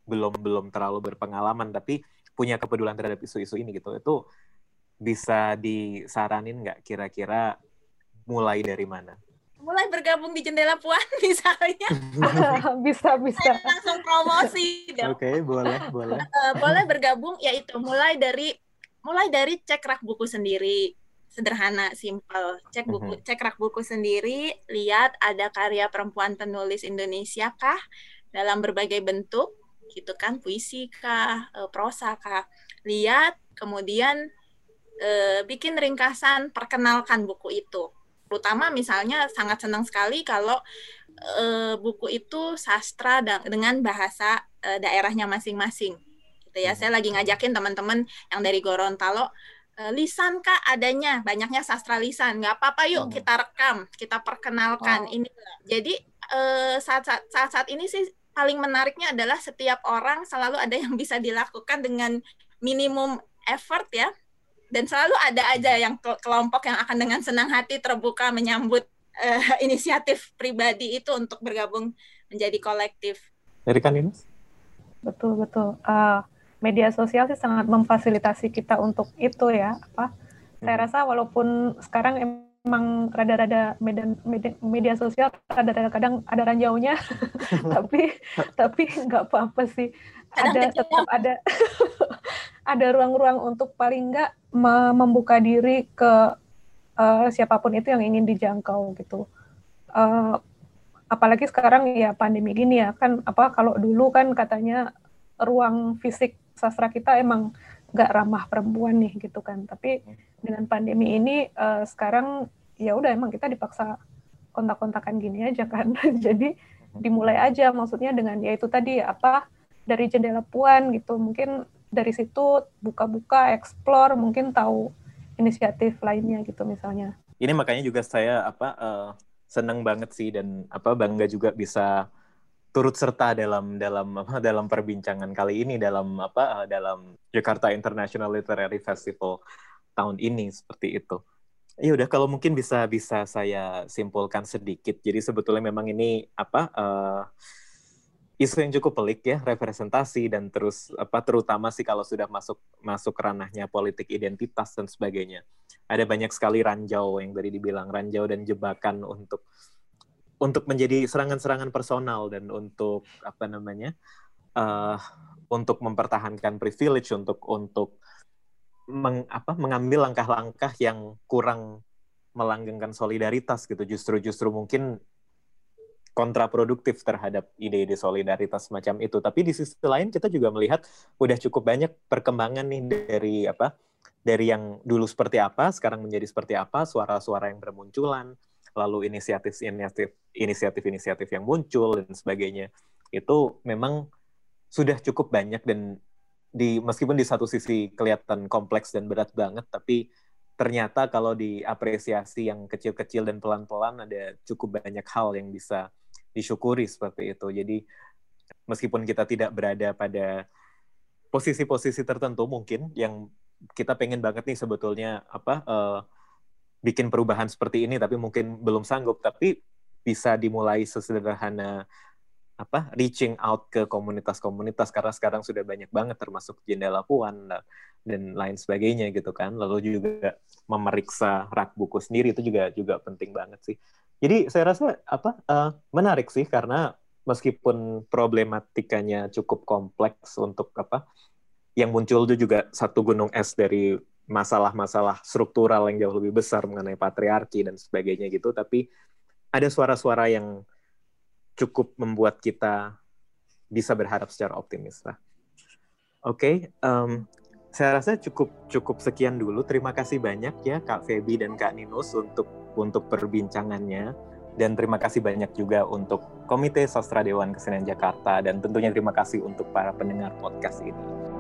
belum belum terlalu berpengalaman tapi punya kepedulian terhadap isu-isu ini gitu itu bisa disaranin nggak kira-kira mulai dari mana? Mulai bergabung di jendela puan misalnya. bisa bisa. Saya langsung promosi. Oke okay, boleh boleh. Uh, boleh bergabung yaitu mulai dari mulai dari cek rak buku sendiri sederhana simple cek buku mm -hmm. cek rak buku sendiri lihat ada karya perempuan penulis Indonesia kah dalam berbagai bentuk gitu kan puisi kah eh, prosa kah lihat kemudian e, bikin ringkasan perkenalkan buku itu terutama misalnya sangat senang sekali kalau e, buku itu sastra dengan bahasa e, daerahnya masing-masing gitu ya. Hmm. Saya lagi ngajakin teman-teman yang dari Gorontalo e, lisan kak adanya banyaknya sastra lisan nggak apa-apa yuk hmm. kita rekam kita perkenalkan oh. ini jadi saat, saat saat saat ini sih paling menariknya adalah setiap orang selalu ada yang bisa dilakukan dengan minimum effort ya dan selalu ada aja yang kelompok yang akan dengan senang hati terbuka menyambut uh, inisiatif pribadi itu untuk bergabung menjadi kolektif. Dari kan ini? Betul betul. Uh, media sosial sih sangat memfasilitasi kita untuk itu ya. Apa? Hmm. Saya rasa walaupun sekarang emang rada-rada media, media, media sosial rada-rada kadang ada ranjaunya, tapi tapi nggak apa-apa sih. Ada tetap ada ada ruang-ruang untuk paling nggak membuka diri ke uh, siapa pun itu yang ingin dijangkau gitu. Uh, apalagi sekarang ya pandemi gini ya kan apa kalau dulu kan katanya ruang fisik sastra kita emang nggak ramah perempuan nih gitu kan. Tapi dengan pandemi ini uh, sekarang ya udah emang kita dipaksa kontak-kontakan gini aja kan. Jadi dimulai aja maksudnya dengan ya itu tadi apa dari jendela puan gitu mungkin dari situ buka-buka, explore, mungkin tahu inisiatif lainnya gitu misalnya. Ini makanya juga saya apa uh, senang banget sih dan apa bangga juga bisa turut serta dalam dalam dalam perbincangan kali ini dalam apa uh, dalam Jakarta International Literary Festival tahun ini seperti itu. Ya udah kalau mungkin bisa bisa saya simpulkan sedikit. Jadi sebetulnya memang ini apa uh, isu yang cukup pelik ya representasi dan terus apa terutama sih kalau sudah masuk masuk ranahnya politik identitas dan sebagainya ada banyak sekali ranjau yang tadi dibilang ranjau dan jebakan untuk untuk menjadi serangan-serangan personal dan untuk apa namanya uh, untuk mempertahankan privilege untuk untuk meng, apa, mengambil langkah-langkah yang kurang melanggengkan solidaritas gitu justru justru mungkin kontraproduktif terhadap ide-ide solidaritas semacam itu. Tapi di sisi lain kita juga melihat udah cukup banyak perkembangan nih dari apa dari yang dulu seperti apa sekarang menjadi seperti apa suara-suara yang bermunculan lalu inisiatif-inisiatif inisiatif-inisiatif yang muncul dan sebagainya itu memang sudah cukup banyak dan di meskipun di satu sisi kelihatan kompleks dan berat banget tapi ternyata kalau diapresiasi yang kecil-kecil dan pelan-pelan ada cukup banyak hal yang bisa disyukuri seperti itu. Jadi meskipun kita tidak berada pada posisi-posisi tertentu mungkin yang kita pengen banget nih sebetulnya apa uh, bikin perubahan seperti ini tapi mungkin belum sanggup. Tapi bisa dimulai sesederhana apa reaching out ke komunitas-komunitas karena sekarang sudah banyak banget termasuk jendela puan dan lain sebagainya gitu kan. Lalu juga memeriksa rak buku sendiri itu juga juga penting banget sih. Jadi saya rasa apa uh, menarik sih karena meskipun problematikanya cukup kompleks untuk apa yang muncul itu juga satu gunung es dari masalah-masalah struktural yang jauh lebih besar mengenai patriarki dan sebagainya gitu tapi ada suara-suara yang cukup membuat kita bisa berharap secara optimis lah. Oke, okay, um, saya rasa cukup cukup sekian dulu. Terima kasih banyak ya Kak Feby dan Kak Ninus untuk untuk perbincangannya dan terima kasih banyak juga untuk Komite Sastra Dewan Kesenian Jakarta dan tentunya terima kasih untuk para pendengar podcast ini.